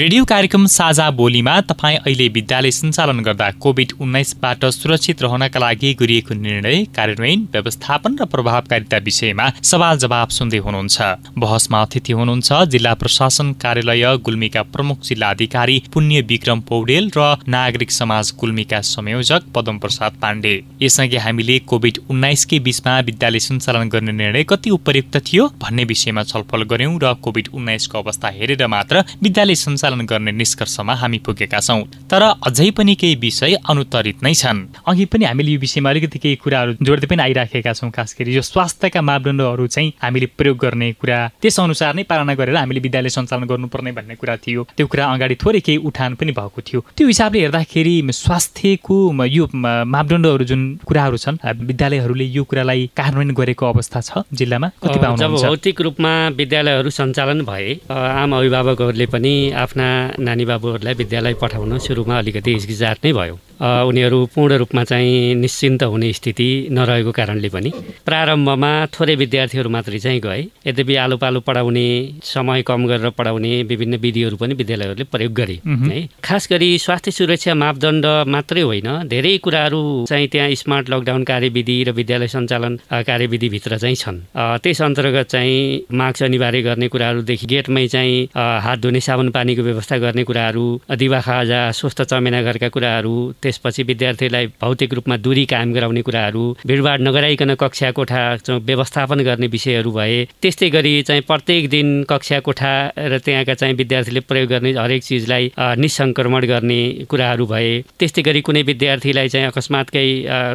रेडियो कार्यक्रम साझा बोलीमा तपाईँ अहिले विद्यालय सञ्चालन गर्दा कोभिड उन्नाइसबाट सुरक्षित रहनका लागि गरिएको निर्णय कार्यान्वयन व्यवस्थापन र प्रभावकारिता विषयमा सवाल जवाब सुन्दै हुनुहुन्छ। बहसमा अतिथि हुनुहुन्छ जिल्ला प्रशासन कार्यालय गुल्मीका प्रमुख जिल्ला अधिकारी पुण्य विक्रम पौडेल र नागरिक समाज गुल्मीका संयोजक पदम प्रसाद पाण्डे। यसअघि हामीले कोभिड उन्नाइसकै बीचमा विद्यालय सञ्चालन गर्ने निर्णय कति उपयुक्त थियो भन्ने विषयमा छलफल गर्यौं र कोभिड उन्नाइसको अवस्था हेरेर मात्र विद्यालय सञ्चालन सञ्चालन गर्ने निष्कर्षमा हामी पुगेका छौँ। तर अझै पनि केही विषय अनुत्तरित नै छन्। अघि पनि हामीले यो विषयमा अलिकति केही कुराहरू जोड्दै पनि आइराखेका छौँ खास गरी यो स्वास्थ्यका मापदण्डहरू चाहिँ हामीले प्रयोग गर्ने कुरा त्यस अनुसार नै पालना गरेर हामीले विद्यालय सञ्चालन गर्नुपर्ने भन्ने कुरा थियो। त्यो कुरा अगाडि थोरै केही उठान पनि भएको थियो। त्यो हिसाबले हेर्दाखेरि स्वास्थ्यको यो मापदण्डहरू जुन कुराहरू छन् विद्यालयहरूले यो कुरालाई कार्यान्वयन गरेको अवस्था छ जिल्लामा कति जब भौतिक रूपमा विद्यालयहरू सञ्चालन भए आम अभिभावकहरूले पनि आफ्ना नानी बाबुहरूलाई विद्यालय पठाउन सुरुमा अलिकति हिचकिचाट नै भयो। उनीहरू पूर्ण रूपमा चाहिँ निश्चिन्त हुने स्थिति नरहेको कारणले पनि प्रारम्भमा थोरै विद्यार्थीहरू मात्रै चाहिँ गए। यद्यपि आलो पालो पढाउने समय कम गरेर पढाउने विभिन्न विधिहरू पनि विद्यालयहरूले प्रयोग गरे। है खास गरी स्वास्थ्य सुरक्षा मापदण्ड मात्रै होइन धेरै कुराहरू चाहिँ त्यहाँ स्मार्ट लकडाउन कार्यविधि र विद्यालय सञ्चालन कार्यविधिभित्र चाहिँ छन्। त्यस अन्तर्गत चाहिँ मास्क अनिवार्य गर्ने कुराहरूदेखि गेटमै चाहिँ हात धुने साबुन पानीको व्यवस्था गर्ने कुराहरू दिवा खाजा स्वस्थ चमेना घरका कुराहरू त्यसपछि विद्यार्थीलाई भौतिक रूपमा दूरी कायम गराउने कुराहरू भिडभाड नगराइकन कक्षा कोठा व्यवस्थापन गर्ने विषयहरू भए त्यस्तै गरी चाहिँ प्रत्येक दिन कक्षा कोठा र त्यहाँका चाहिँ विद्यार्थीले प्रयोग गर्ने हरेक चिजलाई निसङ्क्रमण गर्ने कुराहरू भए त्यस्तै गरी कुनै विद्यार्थीलाई चाहिँ अकस्मातकै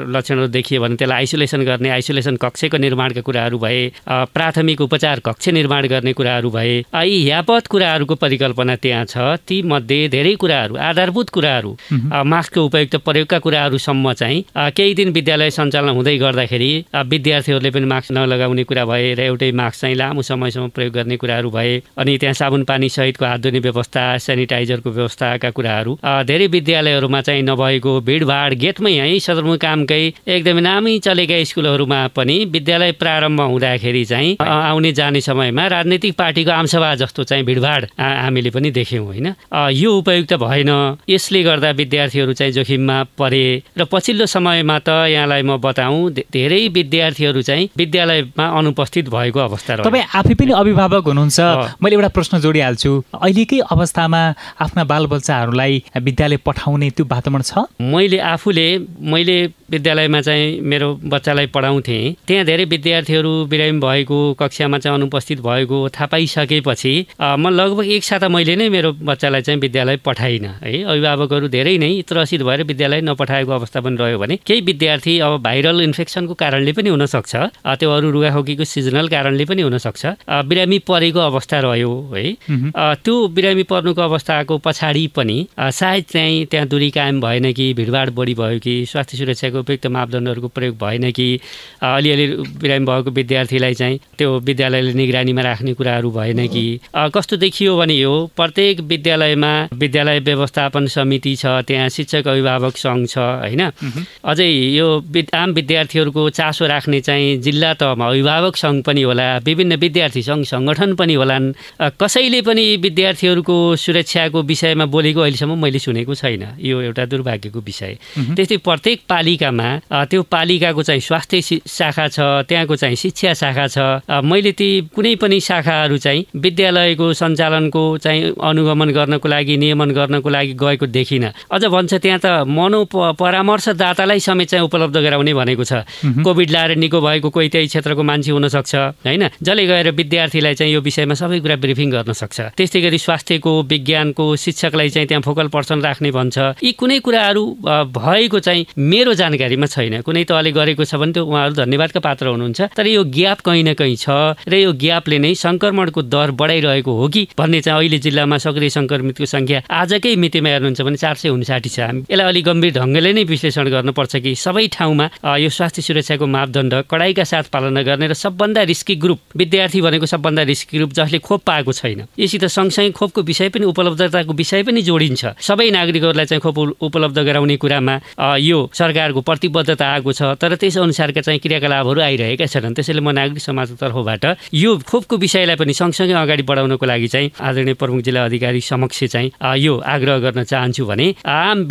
लक्षणहरू देखियो भने त्यसलाई आइसोलेसन गर्ने आइसोलेसन कक्षको निर्माणका कुराहरू भए प्राथमिक उपचार कक्ष निर्माण गर्ने कुराहरू भए यी यापत कुराहरूको परिकल्पना त्यहाँ छ ती मध्ये धेरै कुराहरू आधारभूत कुराहरू मास्कको उपयुक्त प्रयोगका कुराहरूसम्म चाहिँ केही दिन विद्यालय सञ्चालन हुँदै गर्दाखेरि विद्यार्थीहरूले पनि मास्क नलगाउने कुरा भए र एउटै मास्क चाहिँ लामो समयसम्म प्रयोग गर्ने कुराहरू भए अनि त्यहाँ साबुन पानी सहितको हात धुने व्यवस्था सेनिटाइजरको व्यवस्थाका कुराहरू धेरै विद्यालयहरूमा चाहिँ नभएको भिडभाड गेटमै है सदरमुकामकै एकदमै नामी चलेका स्कुलहरूमा पनि विद्यालय प्रारम्भ हुँदाखेरि चाहिँ आउने जाने समयमा राजनैतिक पार्टीको आमसभा जस्तो चाहिँ भिडभाड हामीले पनि देख्यौँ होइन? यो उपयुक्त भएन। यसले गर्दा विद्यार्थीहरू चाहिँ जोखिममा परे र पछिल्लो समयमा त यहाँलाई म बताउँ धेरै विद्यार्थीहरू चाहिँ विद्यालयमा अनुपस्थित भएको अवस्था तपाईँ आफै पनि अभिभावक हुनुहुन्छ। मैले एउटा प्रश्न जोडिहाल्छु। अहिलेकै अवस्थामा आफ्ना बालबच्चाहरूलाई विद्यालय पठाउने त्यो वातावरण छ? मैले आफूले मैले विद्यालयमा चाहिँ मेरो बच्चालाई पढाउँथेँ। त्यहाँ धेरै विद्यार्थीहरू बिरामी भएको कक्षामा चाहिँ अनुपस्थित भएको थाहा पाइसकेपछि म लगभग एक साता मैले नै मेरो बच्चालाई चाहिँ विद्यालय पठाइनँ। है अभिभावकहरू धेरै नै त्रसित भएर विद्यालय नपठाएको अवस्था पनि रह्यो भने केही विद्यार्थी अब भाइरल इन्फेक्सनको कारणले पनि हुनसक्छ त्यो अरू रुगाखोकीको सिजनल कारणले पनि हुनसक्छ बिरामी परेको अवस्था रह्यो है। त्यो बिरामी पर्नुको अवस्थाको पछाडि पनि सायद चाहिँ त्यहाँ दूरी कायम भएन कि भिडभाड बढी भयो कि स्वास्थ्य सुरक्षाको उपयुक्त मापदण्डहरूको प्रयोग भएन कि अलिअलि बिरामी भएको विद्यार्थीलाई चाहिँ त्यो विद्यालयले निगरानीमा राख्ने कुराहरू भएन कि। कस्तो देखियो भने यो प्रत्येक विद्यालयमा विद्यालय व्यवस्थापन समिति छ त्यहाँ शिक्षक अभिभावक सङ्घ छ होइन? अझै यो आम विद्यार्थीहरूको चासो राख्ने चाहिँ जिल्ला तहमा अभिभावक सङ्घ पनि होला विभिन्न विद्यार्थी सङ्घ सङ्गठन पनि होलान्। कसैले पनि विद्यार्थीहरूको सुरक्षाको विषयमा बोलेको अहिलेसम्म मैले सुनेको छैन यो एउटा दुर्भाग्यको विषय। त्यस्तै प्रत्येक पालिकामा त्यो पालिकाको चाहिँ स्वास्थ्य शाखा छ त्यहाँको चाहिँ शिक्षा शाखा छ। मैले ती कुनै पनि शाखाहरू चाहिँ विद्यालयको सञ्चालनको चाहिँ अनुगमन गर्नको लागि नियमन गर्नको लागि गएको देखिनँ। अझ भन्छ त्यहाँ त मनो परामर्शदातालाई समेत चाहिँ उपलब्ध गराउने भनेको छ। कोभिड लाएर निको भएको कोही त्यही क्षेत्रको मान्छे हुनसक्छ होइन? जसले गएर विद्यार्थीलाई चाहिँ यो विषयमा सबै कुरा ब्रिफिङ गर्न सक्छ। त्यस्तै गरी स्वास्थ्यको विज्ञानको शिक्षकलाई चाहिँ त्यहाँ फोकल पर्सन राख्ने भन्छ। यी कुनै कुराहरू भएको चाहिँ मेरो जानकारीमा छैन। कुनै तहले गरेको छ भने त्यो उहाँहरू धन्यवादका पात्र हुनुहुन्छ। तर यो ग्याप कहीँ न कहीँ छ र यो ग्यापले नै सङ्क्रमणको दर बढाइरहेको हो कि भन्ने चाहिँ अहिले जिल्लामा सक्रिय सङ्क्रमितको सङ्ख्या आजकै मितिमा हेर्नुहुन्छ भने चार सय उन्साठी छ हामी। यसलाई अलिक गम्भीर ढङ्गले नै विश्लेषण गर्नुपर्छ कि सबै ठाउँमा यो स्वास्थ्य सुरक्षाको मापदण्ड कडाइका साथ पालना गर्ने र सबभन्दा रिस्की ग्रुप विद्यार्थी भनेको सबभन्दा रिस्की ग्रुप जसले खोप पाएको छैन। यसित सँगसँगै खोपको विषय पनि उपलब्धताको विषय पनि जोडिन्छ। सबै नागरिकहरूलाई चाहिँ खोप उपलब्ध गराउने कुरामा यो सरकारको प्रतिबद्धता आएको छ तर त्यस अनुसारका चाहिँ क्रियाकलापहरू आइरहेका छैनन्। त्यसैले म नागरिक समाजको तर्फबाट यो खोपको विषयलाई पनि सँगसँगै अगाडि बढाउनको लागि चाहिँ आदरणीय प्रमुख जिल्ला अधिकारी समक्ष चाहिँ यो आग्रह गर्न चाहन्छु भने आम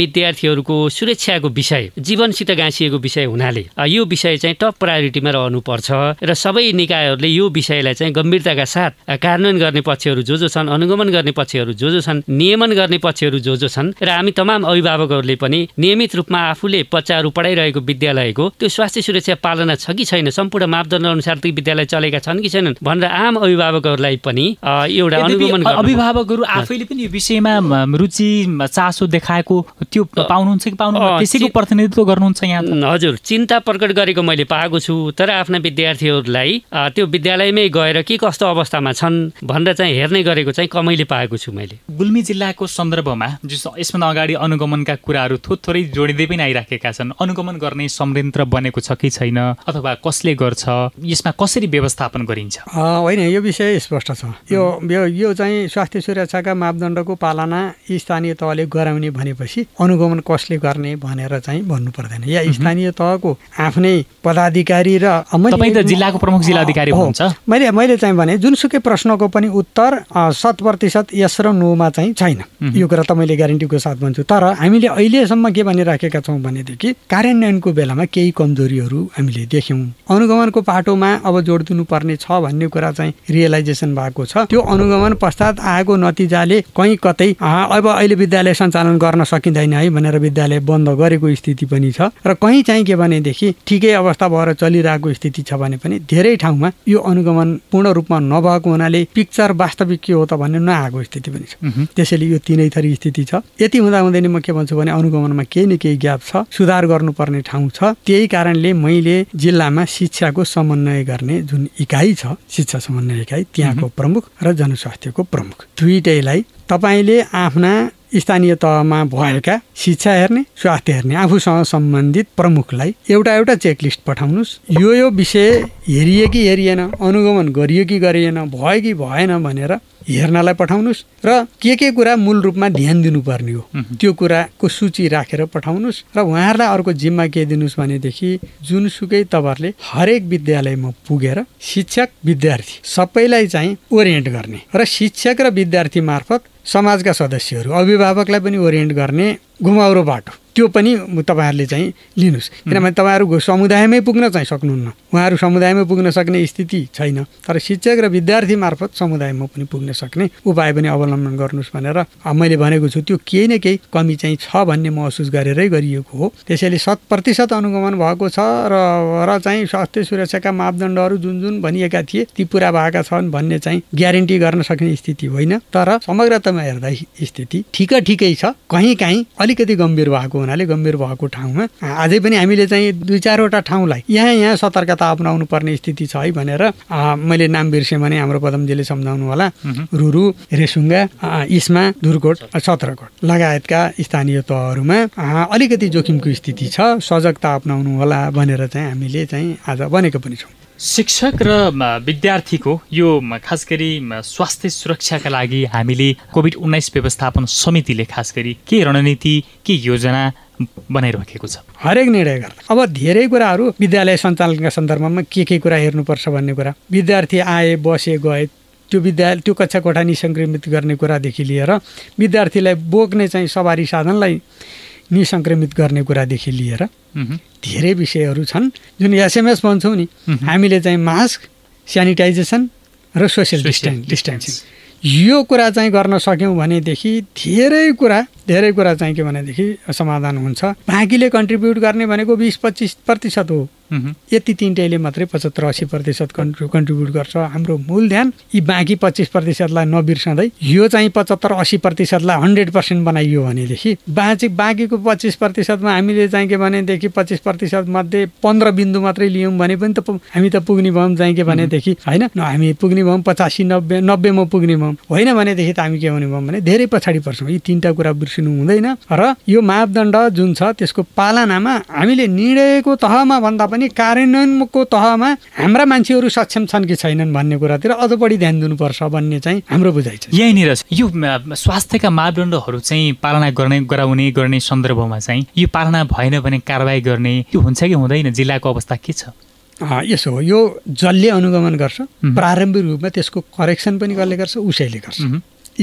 विद्यार्थीहरूको सुरक्षाको विषय जीवनसित गाँसिएको विषय हुनाले यो विषय चाहिँ टप प्रायोरिटीमा रहनुपर्छ र सबै निकायहरूले यो विषयलाई चाहिँ गम्भीरताका साथ कार्यान्वयन गर्ने पक्षहरू जो जो छन् अनुगमन गर्ने पक्षहरू जो जो छन् नियमन गर्ने पक्षहरू जो जो छन् र हामी तमाम अभिभावकहरूले पनि नियमित रूपमा आफूले बच्चाहरू पढाइरहेको विद्यालयको त्यो स्वास्थ्य सुरक्षा पालना छ कि छैन सम्पूर्ण मापदण्ड अनुसार ती विद्यालय चलेका छन् कि छैनन् भनेर आम अभिभावकहरूलाई पनि एउटा अनुगमन अभिभावकहरू आफैले पनि यो विषयमा रुचि चासो देखाएको त्यो पाउनुहुन्छ कि पाउनु त्यसैको प्रतिनिधित्व गर्नुहुन्छ यहाँ हजुर चिन्ता प्रकट गरेको मैले पाएको छु तर आफ्ना विद्यार्थीहरूलाई त्यो विद्यालयमै गएर के कस्तो अवस्थामा छन् भनेर चाहिँ हेर्ने गरेको चाहिँ कमैले पाएको छु मैले। गुल्मी जिल्लाको सन्दर्भमा यसभन्दा अगाडि अनुगमनका कुराहरू थोरै जोडिँदै पनि आइराखेका छन्। अनुगमन गर्ने संयन्त्र बनेको छ कि छैन अथवा कसले गर्छ यसमा कसरी व्यवस्थापन गरिन्छ? होइन यो विषय स्पष्ट छ। यो यो चाहिँ स्वास्थ्य सुरक्षाका मापदण्डको पालना स्थानीय तहले गराउने भनेपछि अनुगमन कसले गर्ने भनेर चाहिँ भन्नु पर्दैन। या स्थानीय तहको आफ्नै पदाधिकारी र जिल्लाको प्रमुख जिल्ला अधिकारी हुनुहुन्छ। मैले मैले चाहिँ भने जुनसुकै प्रश्नको पनि उत्तर शत प्रतिशत यस र नोमा चाहिँ छैन। यो कुरा त मैले ग्यारेन्टीको साथ भन्छु। तर हामीले अहिलेसम्म के भनिराखेका छौँ भनेदेखि कार्यान्वयनको बेलामा केही कमजोरीहरू हामीले देख्यौँ। अनुगमनको पाटोमा अब जोड दिनुपर्ने छ भन्ने कुरा चाहिँ रियलाइजेसन भएको छ। त्यो अनुगमन पश्चात आएको नतिजाले कहीँ कतै अब अहिले विद्यालय सञ्चालन गर्न सकिँदैन है भनेर विद्यालय बन्द गरेको स्थिति पनि छ र कहीँ चाहिँ के भनेदेखि ठिकै अवस्था भएर चलिरहेको स्थिति छ भने पनि धेरै ठाउँमा यो अनुगमन पूर्ण रूपमा नभएको हुनाले पिक्चर वास्तविक के हो त भन्ने नआएको स्थिति पनि छ। त्यसैले यो तिनै थरी स्थिति छ। यति हुँदा हुँदै म के भन्छु भने अनुगमनमा केही न केही ग्याप छ सुधार गर्नुपर्ने ठाउँ छ। त्यही कारणले मैले जिल्लामा शिक्षाको समन्वय गर्ने जुन इकाइ छ शिक्षा समन्वय इकाइ त्यहाँको प्रमुख र जनस्वास्थ्यको प्रमुख दुइटैलाई तपाईँले आफ्ना स्थानीय तहमा भएका शिक्षा हेर्ने स्वास्थ्य हेर्ने आफूसँग सम्बन्धित प्रमुखलाई एउटा एउटा चेकलिस्ट पठाउनुहोस्। यो यो विषय हेरियो कि हेरिएन अनुगमन गरियो कि गरिएन भयो कि भएन भनेर हेर्नलाई पठाउनुहोस् र के के कुरा मूल रूपमा ध्यान दिनुपर्ने हो त्यो कुराको सूची राखेर पठाउनुहोस् र उहाँहरूलाई अर्को जिम्मा के दिनुहोस् भनेदेखि जुनसुकै तपाईँहरूले हरेक विद्यालयमा पुगेर शिक्षक विद्यार्थी सबैलाई चाहिँ ओरिएन्ट गर्ने र शिक्षक र विद्यार्थी मार्फत समाजका सदस्यहरू अभिभावकलाई पनि ओरिएन्ट गर्ने घुमाउरो बाटो। त्यो पनि तपाईँहरूले चाहिँ लिनुहोस्। किनभने तपाईँहरू समुदायमै पुग्न चाहिँ सक्नुहुन्न। उहाँहरू समुदायमा पुग्न सक्ने स्थिति छैन। तर शिक्षक र विद्यार्थी मार्फत समुदायमा पनि पुग्न सक्ने उपाय पनि अवलम्बन गर्नुहोस् भनेर मैले भनेको छु। त्यो केही न केही कमी चाहिँ छ भन्ने महसुस गरेरै गरिएको हो। त्यसैले शत प्रतिशत अनुगमन भएको छ र र चाहिँ स्वास्थ्य सुरक्षाका मापदण्डहरू जुन जुन भनिएका थिए ती पुरा भएका छन् भन्ने चाहिँ ग्यारेन्टी गर्न सक्ने स्थिति होइन। तर समग्रतामा हेर्दा स्थिति ठिक ठिकै छ। कहीँ काहीँ अलिकति गम्भीर भएको हुनाले गम्भीर भएको ठाउँमा। अझै पनि हामीले चाहिँ दुई चारवटा ठाउँलाई यहाँ यहाँ सतर्कता अप्नाउनु पर्ने स्थिति छ है भनेर मैले नाम बिर्सेँ भने हाम्रो पदमजीले सम्झाउनु होला। रुरु रेसुङ्गा इस्मा धुरकोट सत्रकोट लगायतका स्थानीय तहहरूमा अलिकति जोखिमको स्थिति छ सजगता अप्नाउनु होला भनेर चाहिँ हामीले चाहिँ आज भनेको पनि छौँ। शिक्षक र विद्यार्थीको यो खास गरी स्वास्थ्य सुरक्षाका लागि हामीले कोभिड उन्नाइस व्यवस्थापन समितिले खास गरी के रणनीति के योजना बनाइराखेको छ? हरेक निर्णय गर्दा। अब धेरै कुराहरू विद्यालय सञ्चालनका सन्दर्भमा के के कुरा हेर्नुपर्छ भन्ने कुरा। विद्यार्थी आए बसे गए त्यो विद्यालय त्यो कक्षा कोठा निसङ्क्रमित गर्ने कुरादेखि लिएर विद्यार्थीलाई बोक्ने चाहिँ सवारी साधनलाई निसङ्क्रमित गर्ने कुरादेखि लिएर धेरै विषयहरू छन् जुन एसएमएस भन्छौँ नि हामीले चाहिँ मास्क सेनिटाइजेसन र सोसियल डिस्टेन्स। डिस्टेन्सिङ। यो कुरा चाहिँ गर्न सक्यौँ भनेदेखि धेरै कुरा धेरै कुरा चाहिँ के भनेदेखि समाधान हुन्छ। बाँकीले कन्ट्रिब्युट गर्ने भनेको बिस पच्चिस प्रतिशत हो। यति तिनटैले मात्रै पचहत्तर अस्सी प्रतिशत कन्ट्रि कन्ट्रिब्युट गर्छ। हाम्रो मूल ध्यान यी बाँकी पच्चिस प्रतिशतलाई नबिर्सँदै यो चाहिँ पचहत्तर अस्सी प्रतिशतलाई हन्ड्रेड पर्सेन्ट बनाइयो भनेदेखि बाँची बाँकीको पच्चिस प्रतिशतमा हामीले चाहिँ के भनेदेखि पच्चिस प्रतिशत मध्ये पन्ध्र बिन्दु मात्रै लियौँ भने पनि त हामी त पुग्ने भयौँ चाहिँ के भनेदेखि होइन हामी पुग्ने भयौँ पचासी नब्बे नब्बेमा पुग्ने भयौँ। होइन भनेदेखि त हामी के हुने भयौँ भने धेरै पछाडि पर्छौँ। यी तिनवटा कुरा बिर्सिनु हुँदैन। र यो मापदण्ड जुन छ त्यसको पालनामा हामीले निर्णयको तहमा भन्दा पनि कार्यान्वयनको तहमा हाम्रा मान्छेहरू सक्षम छन् कि छैनन् भन्ने कुरातिर अझ बढी ध्यान दिनुपर्छ भन्ने चाहिँ हाम्रो बुझाइ छ। यहीँनिर यो स्वास्थ्यका मापदण्डहरू चाहिँ पालना गर्ने गराउने गर्ने सन्दर्भमा चाहिँ यो पालना भएन भने कारवाही गर्ने त्यो हुन्छ कि हुँदैन? जिल्लाको अवस्था के छ? यसो हो। यो जसले अनुगमन गर्छ प्रारम्भिक रूपमा त्यसको करेक्सन पनि कसले गर्छ? उसैले गर्छ।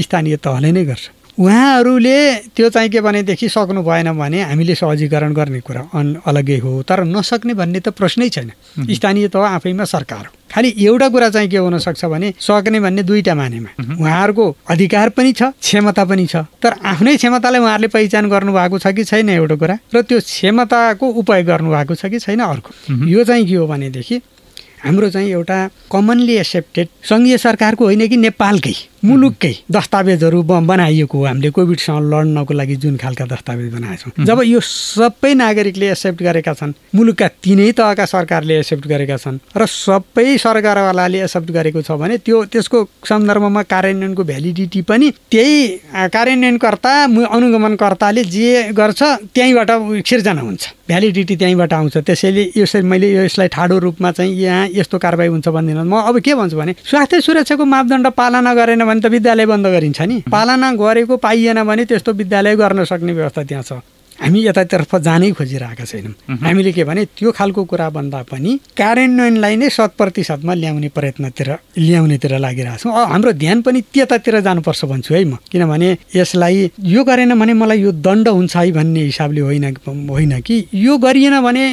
स्थानीय तहले नै गर्छ। उहाँहरूले त्यो चाहिँ के भनेदेखि सक्नु भएन भने हामीले सहजीकरण गर्ने कुरा अन अलग्गै हो। तर नसक्ने भन्ने त प्रश्नै छैन। स्थानीय तह आफैमा सरकार हो। खालि एउटा कुरा चाहिँ के हुनसक्छ भने सक्ने भन्ने दुईवटा मानेमा। उहाँहरूको अधिकार पनि छ क्षमता पनि छ। तर आफ्नै क्षमतालाई उहाँहरूले पहिचान गर्नुभएको छ कि छैन एउटा कुरा? र त्यो क्षमताको उपयोग गर्नुभएको छ कि छैन अर्को? यो चाहिँ के हो भनेदेखि हाम्रो चाहिँ एउटा कमनली एक्सेप्टेड सङ्घीय सरकारको होइन कि नेपालकै मुलुककै दस्तावेजहरू बनाइएको हो हामीले कोभिडसँग लड्नको लागि जुन खालका दस्तावेज बनाएका छौँ। जब यो सबै नागरिकले एक्सेप्ट गरेका छन् मुलुकका तिनै तहका सरकारले एक्सेप्ट गरेका छन् र सबै सरकारवालाले एक्सेप्ट गरेको छ भने त्यो त्यसको सन्दर्भमा कार्यान्वयनको भ्यालिडिटी पनि त्यही कार्यान्वयनकर्ता अनुगमनकर्ताले जे गर्छ त्यहीँबाट सिर्जना हुन्छ। भ्यालिडिटी त्यहीँबाट आउँछ। त्यसैले यसरी मैले यसलाई ठाडो रूपमा चाहिँ यहाँ यस्तो कारवाही हुन्छ भन्दिनँ। म अब के भन्छु भने स्वास्थ्य सुरक्षाको मापदण्ड पालना गरेन भने त विद्यालय बन्द गरिन्छ नि। पालना गरेको पाइएन भने त्यस्तो विद्यालय गर्न सक्ने व्यवस्था त्यहाँ छ। हामी यतातर्फ जानै खोजिरहेका छैनौँ। हामीले के भने त्यो खालको कुरा भन्दा पनि कार्यान्वयनलाई नै शत प्रतिशतमा ल्याउने प्रयत्नतिर ल्याउनेतिर लागिरहेको छौँ। हाम्रो ध्यान पनि त्यतातिर जानुपर्छ भन्छु है म। किनभने यसलाई यो गरेन भने मलाई यो दण्ड हुन्छ है भन्ने हिसाबले होइन होइन कि यो गरिएन भने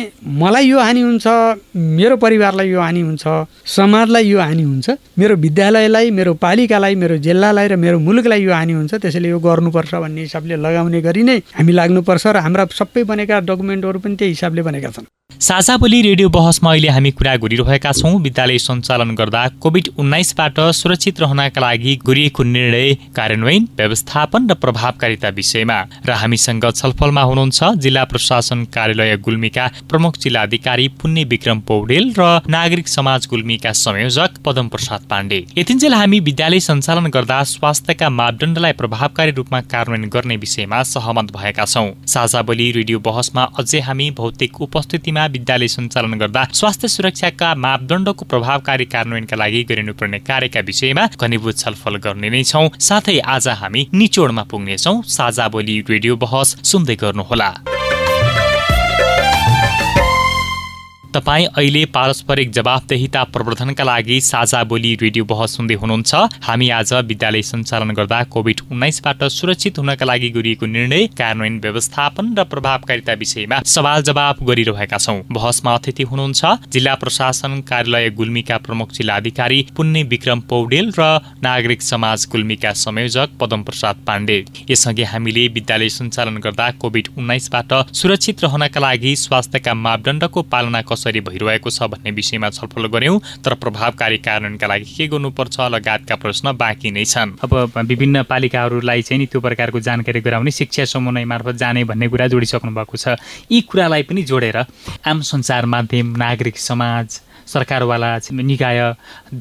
मलाई यो हानि हुन्छ मेरो परिवारलाई यो हानि हुन्छ समाजलाई यो हानि हुन्छ मेरो विद्यालयलाई मेरो पालिकालाई मेरो जिल्लालाई र मेरो मुलुकलाई यो हानि हुन्छ त्यसैले यो गर्नुपर्छ भन्ने हिसाबले लगाउने गरी नै हामी लाग्नुपर्छ र हाम्रा सबै बनेका डकुमेन्टहरू पनि त्यही हिसाबले बनेका छन्। साझा बोली रेडियो बहसमा अहिले हामी कुरा गरिरहेका छौँ। विद्यालय सञ्चालन गर्दा कोभिड उन्नाइसबाट सुरक्षित रहनका लागि गरिएको निर्णय कार्यान्वयन व्यवस्थापन र प्रभावकारिता विषयमा र हामीसँग छलफलमा हुनुहुन्छ जिल्ला प्रशासन कार्यालय गुल्मीका प्रमुख जिल्ला अधिकारी पुण्य विक्रम पौडेल र नागरिक समाज गुल्मीका संयोजक पदम प्रसाद पाण्डे। यतिन्जेल हामी विद्यालय सञ्चालन गर्दा स्वास्थ्यका मापदण्डलाई प्रभावकारी रूपमा कार्यान्वयन गर्ने विषयमा सहमत भएका छौँ। साझा बोली रेडियो बहसमा अझै हामी भौतिक उपस्थितिमा विद्यालय सञ्चालन गर्दा स्वास्थ्य सुरक्षाका मापदण्डको प्रभावकारी कार्यान्वयनका लागि गरिनुपर्ने कार्यका विषयमा घनीभूत छलफल गर्ने नै छौँ। साथै आज हामी निचोडमा पुग्नेछौँ। साझा बोली रेडियो बहस सुन्दै गर्नुहोला। तपाईँ अहिले पारस्परिक जवाफदेहिता प्रवर्धनका लागि साझा बोली रेडियो बहस सुन्दै हुनुहुन्छ। हामी आज विद्यालय सञ्चालन गर्दा कोभिड उन्नाइसबाट सुरक्षित हुनका लागि गरिएको निर्णय कार्यान्वयन व्यवस्थापन र प्रभावकारिता विषयमा सवाल जवाब गरिरहेका छौँ। बहसमा अतिथि हुनुहुन्छ जिल्ला प्रशासन कार्यालय गुल्मीका प्रमुख जिल्ला अधिकारी पुण्य विक्रम पौडेल र नागरिक समाज गुल्मीका संयोजक पदम प्रसाद पाण्डे। यसअघि हामीले विद्यालय सञ्चालन गर्दा कोभिड उन्नाइसबाट सुरक्षित रहनका लागि स्वास्थ्यका मापदण्डको पालना कसरी भइरहेको छ भन्ने विषयमा छलफल गऱ्यौँ तर प्रभावकारी कार्यान्वयनका लागि के गर्नुपर्छ लगायतका प्रश्न बाँकी नै छन्। अब विभिन्न पालिकाहरूलाई चाहिँ नि त्यो प्रकारको जानकारी गराउने शिक्षा समन्वय मार्फत जाने भन्ने कुरा जोडिसक्नु भएको छ। यी कुरालाई पनि जोडेर आम सञ्चार माध्यम नागरिक समाज सरकारवाला निकाय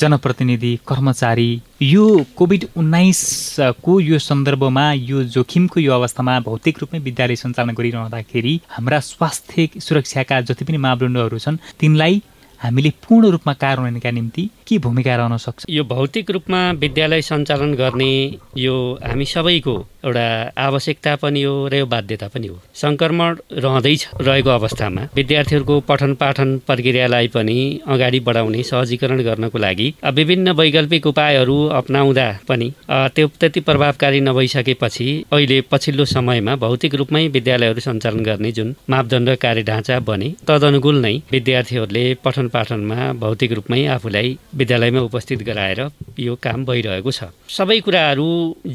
जनप्रतिनिधि कर्मचारी यो कोभिड उन्नाइसको यो सन्दर्भमा यो जोखिमको यो अवस्थामा भौतिक रूपमै विद्यालय सञ्चालन गरिरहँदाखेरि हाम्रा स्वास्थ्य सुरक्षाका जति पनि मापदण्डहरू छन् तिनलाई हामीले पूर्ण रूपमा कार्यान्वयनका निम्ति के भूमिका रहन सक्छ? यो भौतिक रूपमा विद्यालय सञ्चालन गर्ने यो हामी सबैको एउटा आवश्यकता पनि हो र यो बाध्यता पनि हो। सङ्क्रमण रहँदैछ रहेको अवस्थामा। विद्यार्थीहरूको पठन पाठन प्रक्रियालाई पनि अगाडि बढाउने सहजीकरण गर्नको लागि विभिन्न वैकल्पिक उपायहरू अप्नाउँदा पनि त्यो त्यति प्रभावकारी नभइसकेपछि अहिले पछिल्लो समयमा भौतिक रूपमै विद्यालयहरू सञ्चालन गर्ने जुन मापदण्ड कार्य ढाँचा बने तदनुकूल नै विद्यार्थीहरूले पठन पाठनमा भौतिक रूपमै आफूलाई विद्यालयमा उपस्थित गराएर यो काम भइरहेको छ। सबै कुराहरू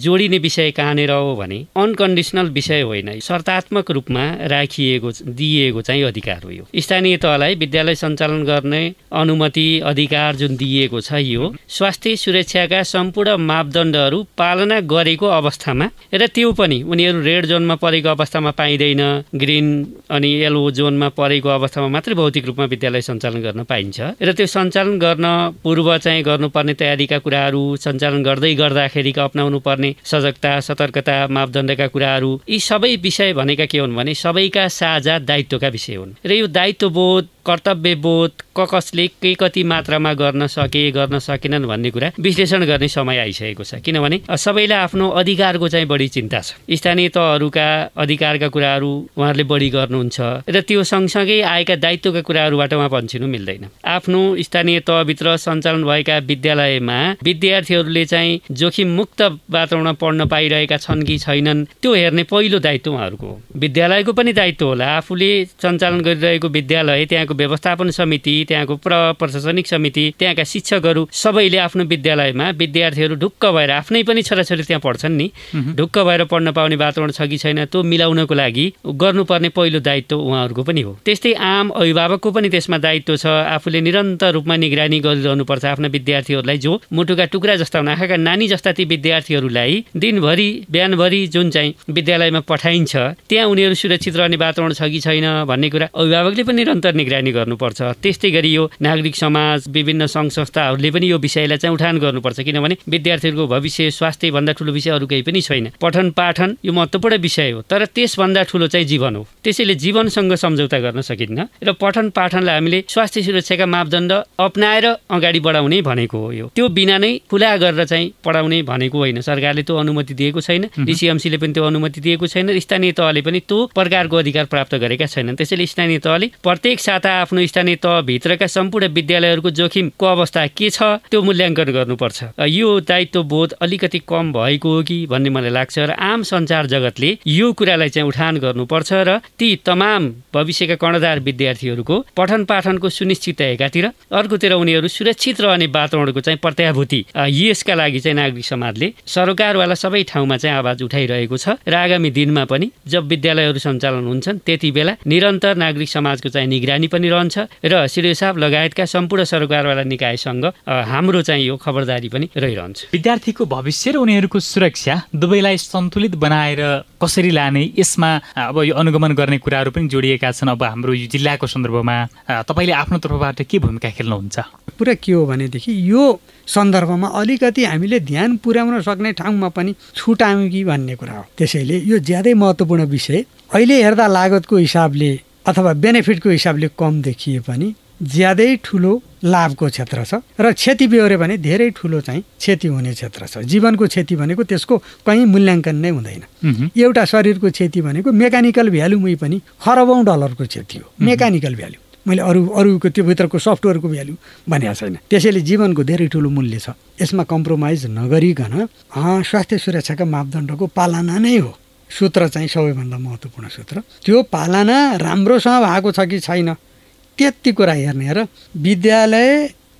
जोडिने विषय कहाँनिर हो भने अनकन्डिसनल विषय होइन। शर्तात्मक रूपमा राखिएको दिइएको चाहिँ अधिकार हो यो। स्थानीय तहलाई विद्यालय सञ्चालन गर्ने अनुमति अधिकार जुन दिइएको छ यो स्वास्थ्य सुरक्षाका सम्पूर्ण मापदण्डहरू पालना गरेको अवस्थामा र त्यो पनि उनीहरू रेड जोनमा परेको अवस्थामा पाइँदैन ग्रिन अनि येलो जोनमा परेको अवस्थामा मात्रै भौतिक रूपमा विद्यालय सञ्चालन गर्न पाइन्छ। र त्यो सञ्चालन गर्न पूर्व चाहिँ गर्नुपर्ने तयारीका कुराहरू सञ्चालन गर्दै गर्दाखेरिका अप्नाउनु पर्ने सजगता सतर्कता मापदण्डका कुराहरू यी सबै विषय भनेका के हुन् भने सबैका साझा दायित्वका विषय हुन्। र यो दायित्वबोध कर्तव्यबोध क कसले के कति मात्रामा गर्न सके गर्न सकेनन् भन्ने कुरा विश्लेषण गर्ने समय आइसकेको छ। किनभने सबैलाई आफ्नो अधिकारको चाहिँ बढी चिन्ता छ। स्थानीय तहहरूका अधिकारका कुराहरू उहाँहरूले बढी गर्नुहुन्छ र त्यो सँगसँगै आएका दायित्वका कुराहरूबाट उहाँ भन्छिनु मिल्दैन। आफ्नो स्थानीय तहभित्र सञ्चालन भएका विद्यालयमा विद्यार्थीहरूले चाहिँ जोखिम मुक्त वातावरणमा पढ्न पाइरहेका छन्। कि छैनन् त्यो हेर्ने पहिलो दायित्व उहाँहरूको हो। विद्यालयको पनि दायित्व होला। आफूले सञ्चालन गरिरहेको विद्यालय त्यहाँको व्यवस्थापन समिति त्यहाँको प्र प्रशासनिक समिति त्यहाँका शिक्षकहरू सबैले आफ्नो विद्यालयमा विद्यार्थीहरू ढुक्क भएर आफ्नै पनि छोराछोरी त्यहाँ पढ्छन् नि। ढुक्क भएर पढ्न पाउने वातावरण छ कि छैन त्यो मिलाउनको लागि गर्नुपर्ने पहिलो दायित्व उहाँहरूको पनि हो। त्यस्तै आम अभिभावकको पनि त्यसमा दायित्व छ। आफूले निरन्तर रूपमा निगरानी गरिरहनुपर्छ आफ्ना विद्यार्थीहरूलाई। जो मुटुका टुक्रा जस्ता हुन् आँखाका नानी जस्ता ती विद्यार्थीहरूलाई दिनभरि बिहानभरि जुन चाहिँ विद्यालयमा पठाइन्छ त्यहाँ उनीहरू सुरक्षित रहने वातावरण छ कि छैन भन्ने कुरा अभिभावकले पनि निरन्तर निगरानी गर्नुपर्छ। त्यस्तै गरी यो नागरिक समाज विभिन्न सङ्घ संस्थाहरूले पनि यो विषयलाई चाहिँ उठान गर्नुपर्छ किनभने विद्यार्थीहरूको भविष्य स्वास्थ्य भन्दा ठुलो विषय अरू केही पनि छैन। पठन पाठन यो महत्त्वपूर्ण विषय हो तर त्यसभन्दा ठुलो चाहिँ जीवन हो। त्यसैले जीवनसँग सम्झौता गर्न सकिन्न र पठन पाठनलाई हामीले स्वास्थ्य सुरक्षाका मापदण्ड अप्नाएर अगाडि बढाउने भनेको हो यो। त्यो बिना नै खुला गरेर चाहिँ पढाउने भनेको होइन। सरकारले त्यो अनुमति दिएको छैन। डिसिएमसीले पनि त्यो अनुमति दिएको छैन। स्थानीय तहले पनि त्यो प्रकारको अधिकार प्राप्त गरेका छैनन्। त्यसैले स्थानीय तहले प्रत्येक साता आफ्नो स्थानीय तहभित्रका सम्पूर्ण विद्यालयहरूको जोखिमको अवस्था के छ त्यो मूल्याङ्कन गर्नुपर्छ। यो दायित्व बोध अलिकति कम भएको हो कि भन्ने मलाई लाग्छ र आम सञ्चार जगतले यो कुरालाई चाहिँ उठान गर्नुपर्छ र ती तमाम भविष्यका कर्णधार विद्यार्थीहरूको पठन पाठनको सुनिश्चित एकातिर अर्कोतिर उनीहरू सुरक्षित रहने वातावरणको चाहिँ प्रत्याभूति। यसका लागि चाहिँ नागरिक समाजले सरकारवाला सबै ठाउँमा चाहिँ आवाज उठाइरहेको छ र आगामी दिनमा पनि जब विद्यालयहरू सञ्चालन हुन्छन् त्यति बेला निरन्तर नागरिक समाजको चाहिँ निगरानी पनि रहन्छ र सिडिओ साहब लगायतका सम्पूर्ण सरकारवाला निकायसँग हाम्रो चाहिँ यो खबरदारी पनि रहिरहन्छ। विद्यार्थीको भविष्य र उनीहरूको सुरक्षा दुवैलाई सन्तुलित बनाएर कसरी लाने यसमा अब यो अनुगमन गर्ने कुराहरू पनि जोडिएका छन्। अब हाम्रो यो जिल्लाको सन्दर्भमा तपाईँले आफ्नो तर्फबाट के भूमिका खेल्नुहुन्छ? पुरा के हो भनेदेखि यो सन्दर्भमा अलिकति हामीले ध्यान पुर्याउन सक्ने ठाउँमा पनि छुटायौँ कि भन्ने कुरा हो। त्यसैले यो ज्यादै महत्त्वपूर्ण विषय अहिले हेर्दा लागतको हिसाबले अथवा बेनिफिटको हिसाबले कम देखिए पनि ज्यादै ठुलो लाभको क्षेत्र छ र क्षति बिहोऱ्यो भने धेरै ठुलो चाहिँ क्षति हुने क्षेत्र छ। जीवनको क्षति भनेको त्यसको कहीँ मूल्याङ्कन नै हुँदैन। एउटा शरीरको क्षति भनेको मेकानिकल भ्यालुमै पनि खरबौँ डलरको क्षति हो। Mechanical value. मैले अरू अरूको त्यो भित्रको सफ्टवेयरको भ्यालु भनेको छैन। त्यसैले जीवनको धेरै ठुलो मूल्य छ। यसमा कम्प्रोमाइज नगरिकन स्वास्थ्य सुरक्षाका मापदण्डको पालना नै हो। सूत्र चाहिँ सबैभन्दा महत्त्वपूर्ण सूत्र। त्यो पालना राम्रोसँग भएको छ कि छैन त्यति कुरा हेर्ने र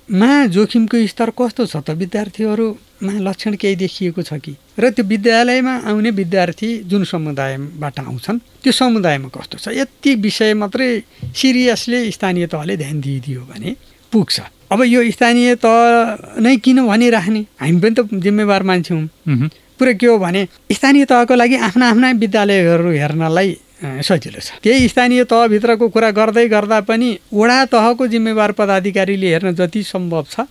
विद्यालयमा जोखिमको स्तर कस्तो छ त? विद्यार्थीहरूमा लक्षण केही देखिएको छ कि? र त्यो विद्यालयमा आउने विद्यार्थी जुन समुदायबाट आउँछन् त्यो समुदायमा कस्तो छ? यति विषय मात्रै सिरियसली स्थानीय तहले ध्यान दिइदियो भने पुग्छ। अब यो स्थानीय तह नै किन भनिराख्ने हामी पनि त जिम्मेवार मान्छे हौँ पुरै के हो भने स्थानीय तहको लागि आफ्ना आफ्ना विद्यालयहरू हेर्नलाई सजिलो छ। त्यही स्थानीय तहभित्रको कुरा गर्दै गर्दा पनि वडा तहको जिम्मेवार पदाधिकारीले हेर्न जति सम्भव छ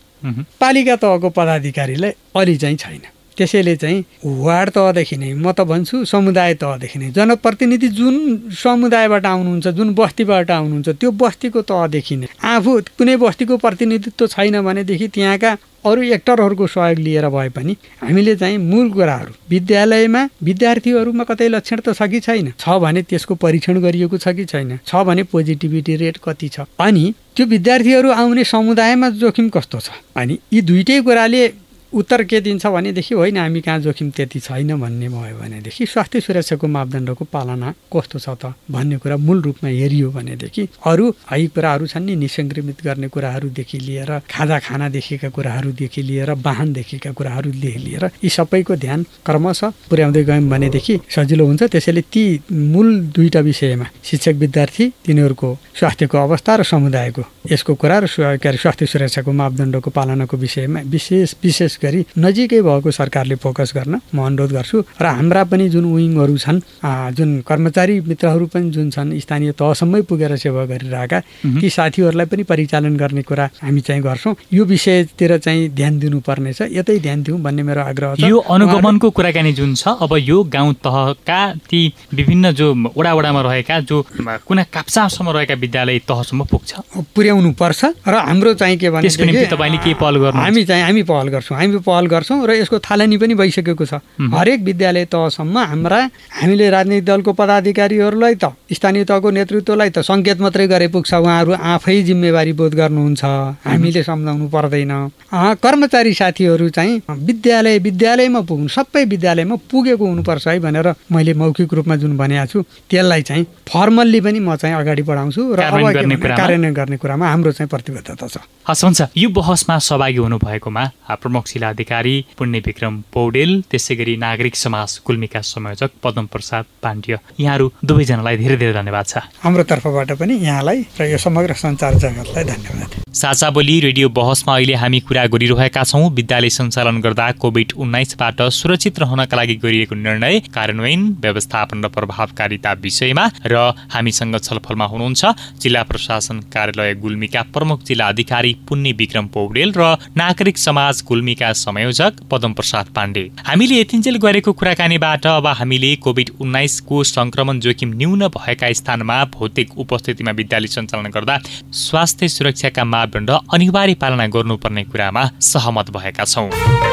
पालिका तहको पदाधिकारीलाई अलि चाहिँ छैन। त्यसैले चाहिँ वार्ड तहदेखि नै म त भन्छु समुदाय तहदेखि नै जनप्रतिनिधि जुन समुदायबाट आउनुहुन्छ जुन बस्तीबाट आउनुहुन्छ त्यो बस्तीको तहदेखि नै। आफू कुनै बस्तीको प्रतिनिधित्व छैन भनेदेखि त्यहाँका अरू एक्टरहरूको सहयोग लिएर भए पनि हामीले चाहिँ मूल कुराहरू विद्यालयमा विद्यार्थीहरूमा कतै लक्षण त छ कि छैन? छ भने त्यसको परीक्षण गरिएको छ कि छैन? छ भने पोजिटिभिटी रेट कति छ? अनि त्यो विद्यार्थीहरू आउने समुदायमा जोखिम कस्तो छ? अनि यी दुइटै कुराले उत्तर के दिन्छ भनेदेखि होइन हामी कहाँ जोखिम त्यति छैन भन्ने भयो भनेदेखि स्वास्थ्य सुरक्षाको मापदण्डको पालना कस्तो छ त भन्ने कुरा मूल रूपमा हेरियो भनेदेखि अरू है कुराहरू छन् नि निसङ्क्रमित गर्ने कुराहरूदेखि लिएर खाजा खानादेखिका कुराहरूदेखि लिएर वाहनदेखिका कुराहरूदेखि लिएर यी सबैको ध्यान क्रमशः पुर्याउँदै गयौँ भनेदेखि सजिलो हुन्छ। त्यसैले ती मूल दुईवटा विषयमा शिक्षक विद्यार्थी तिनीहरूको स्वास्थ्यको अवस्था र समुदायको यसको कुरा र स्वास्थ्य सुरक्षाको मापदण्डको पालनाको विषयमा विशेष विशेष गरी नजिकै भएको सरकारले फोकस गर्न म अनुरोध गर्छु। र हाम्रा पनि जुन विङहरू छन् जुन कर्मचारी मित्रहरू पनि जुन छन् स्थानीय तहसम्मै पुगेर सेवा गरिरहेका ती साथीहरूलाई पनि परिचालन गर्ने कुरा हामी चाहिँ गर्छौँ। यो विषयतिर चाहिँ ध्यान दिनुपर्नेछ। यतै ध्यान दिउँ भन्ने मेरो आग्रह छ। यो अनुगमनको कुराकानी जुन छ अब यो गाउँ तहका ती विभिन्न जो वडा वडामा रहेका जो कुना काप्चासम्म रहेका विद्यालय तहसम्म पुग्छ। पुर्याउनु पर्छ र हाम्रो चाहिँ के भने तपाईँले के पहल गर्नु हामी चाहिँ हामी पहल गर्छौँ। हामी पहल गर्छौँ र यसको थालनी पनि भइसकेको छ। हरेक विद्यालय तहसम्म हाम्रा हामीले राजनीतिक दलको पदाधिकारीहरूलाई त स्थानीय तहको नेतृत्वलाई त सङ्केत मात्रै गरे पुग्छ। उहाँहरू आफै जिम्मेवारी बोध गर्नुहुन्छ। हामीले सम्झाउनु पर्दैन। कर्मचारी साथीहरू चाहिँ विद्यालय विद्यालयमा पुग्नु सबै विद्यालयमा पुगेको हुनुपर्छ है भनेर मैले मौखिक रूपमा जुन भनेको छु त्यसलाई चाहिँ फर्मल्ली पनि म चाहिँ अगाडि बढाउँछु र कार्यान्वयन गर्ने कुरामा। हाम्रो चाहिँ प्रतिबद्धता छ। हस् हुन्छ यो बहसमा सहभागी हुनुभएकोमा प्रमुख जिल्लाधिकारी पुण्य विक्रम पौडेल त्यसै गरी नागरिक समाज गुल्मीका संयोजक पदम प्रसाद पाण्ड्य। यहाँहरू दुवैजनालाई धेरै धेरै धन्यवाद छ। हाम्रो तर्फबाट पनि यहाँलाई र यो समग्र सञ्चार जगतलाई धन्यवाद। साझा बोली रेडियो बहसमा अहिले हामी कुरा गरिरहेका छौँ। विद्यालय सञ्चालन गर्दा कोभिड उन्नाइसबाट सुरक्षित रहनका लागि गरिएको निर्णय कार्यान्वयन व्यवस्थापन र प्रभावकारिता विषयमा र हामीसँग छलफलमा हुनुहुन्छ जिल्ला प्रशासन कार्यालय गुल्मीका प्रमुख जिल्ला अधिकारी पुण्य विक्रम पौडेल र नागरिक समाज गुल्मीका संयोजक पदम प्रसाद पाण्डे। हामीले यतिन्जेल गरेको कुराकानीबाट अब हामीले कोभिड उन्नाइसको संक्रमण जोखिम न्यून भएका स्थानमा भौतिक उपस्थितिमा विद्यालय सञ्चालन गर्दा स्वास्थ्य सुरक्षाका मापदण्ड अनिवार्य पालना गर्नुपर्ने कुरामा सहमत भएका छौँ।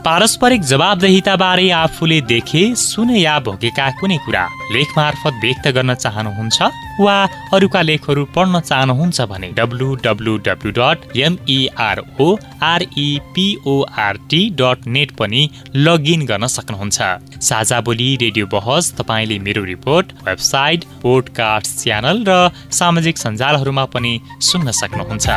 पारस्परिक जवाबदेहिताबारे आफूले देखे सुने या भोगेका कुनै कुरा लेख मार्फत व्यक्त गर्न चाहनुहुन्छ वा अरूका लेखहरू पढ्न चाहनुहुन्छ भने W W W dot MERO REPORT dot net पनि लगइन गर्न सक्नुहुन्छ। साझा बोली रेडियो बहस तपाईँले मेरो रिपोर्ट वेबसाइट पोडकास्ट च्यानल र सामाजिक सञ्जालहरूमा पनि सुन्न सक्नुहुन्छ।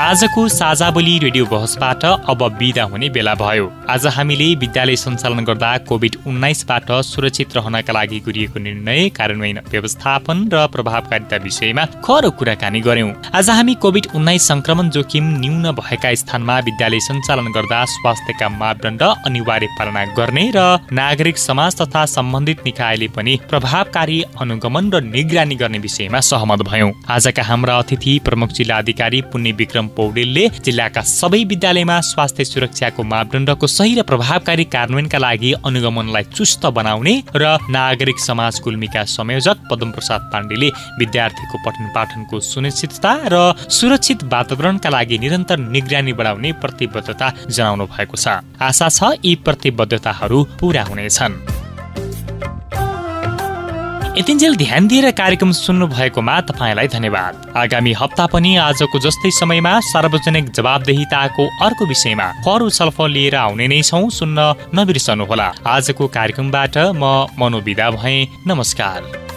आजको साझा रेडियो बहसबाट अब विदा हुने बेला भयो। आज हामीले विद्यालय सञ्चालन गर्दा कोभिड उन्नाइसबाट सुरक्षित रहनका लागि गरिएको निर्णय कार्यान्वयन व्यवस्थापन र प्रभावकारिता विषयमा खरो कुराकानी गर्यौं आज हामी कोभिड उन्नाइस संक्रमण जोखिम न्यून भएका स्थानमा विद्यालय सञ्चालन गर्दा स्वास्थ्यका मापदण्ड अनिवार्य पालना गर्ने र नागरिक समाज तथा सम्बन्धित निकायले पनि प्रभावकारी अनुगमन र निगरानी गर्ने विषयमा सहमत भयौं। आजका हाम्रा अतिथि प्रमुख जिल्ला अधिकारी पुण्य विक्रम पौडेलले जिल्लाका सबै विद्यालयमा स्वास्थ्य सुरक्षाको मापदण्डको सही र प्रभावकारी कार्यान्वयनका लागि अनुगमनलाई चुस्त बनाउने र नागरिक समाज गुल्मीका संयोजक पदम प्रसाद पाण्डेले विद्यार्थीको पठन पाठनको सुनिश्चितता र सुरक्षित वातावरणका लागि निरन्तर निगरानी बढाउने प्रतिबद्धता जनाउनु भएको छ। आशा छ यी प्रतिबद्धताहरू पूरा हुनेछन्। यतिन्जेल ध्यान दिएर कार्यक्रम सुन्नु भएकोमा तपाईँलाई धन्यवाद। आगामी हप्ता पनि आजको जस्तै समयमा सार्वजनिक जवाबदेहिताको अर्को विषयमा अरू छलफल लिएर आउने नै छौ सुन्न नबिर्सनुहोला। आजको कार्यक्रमबाट म मनोविदा भए। नमस्कार।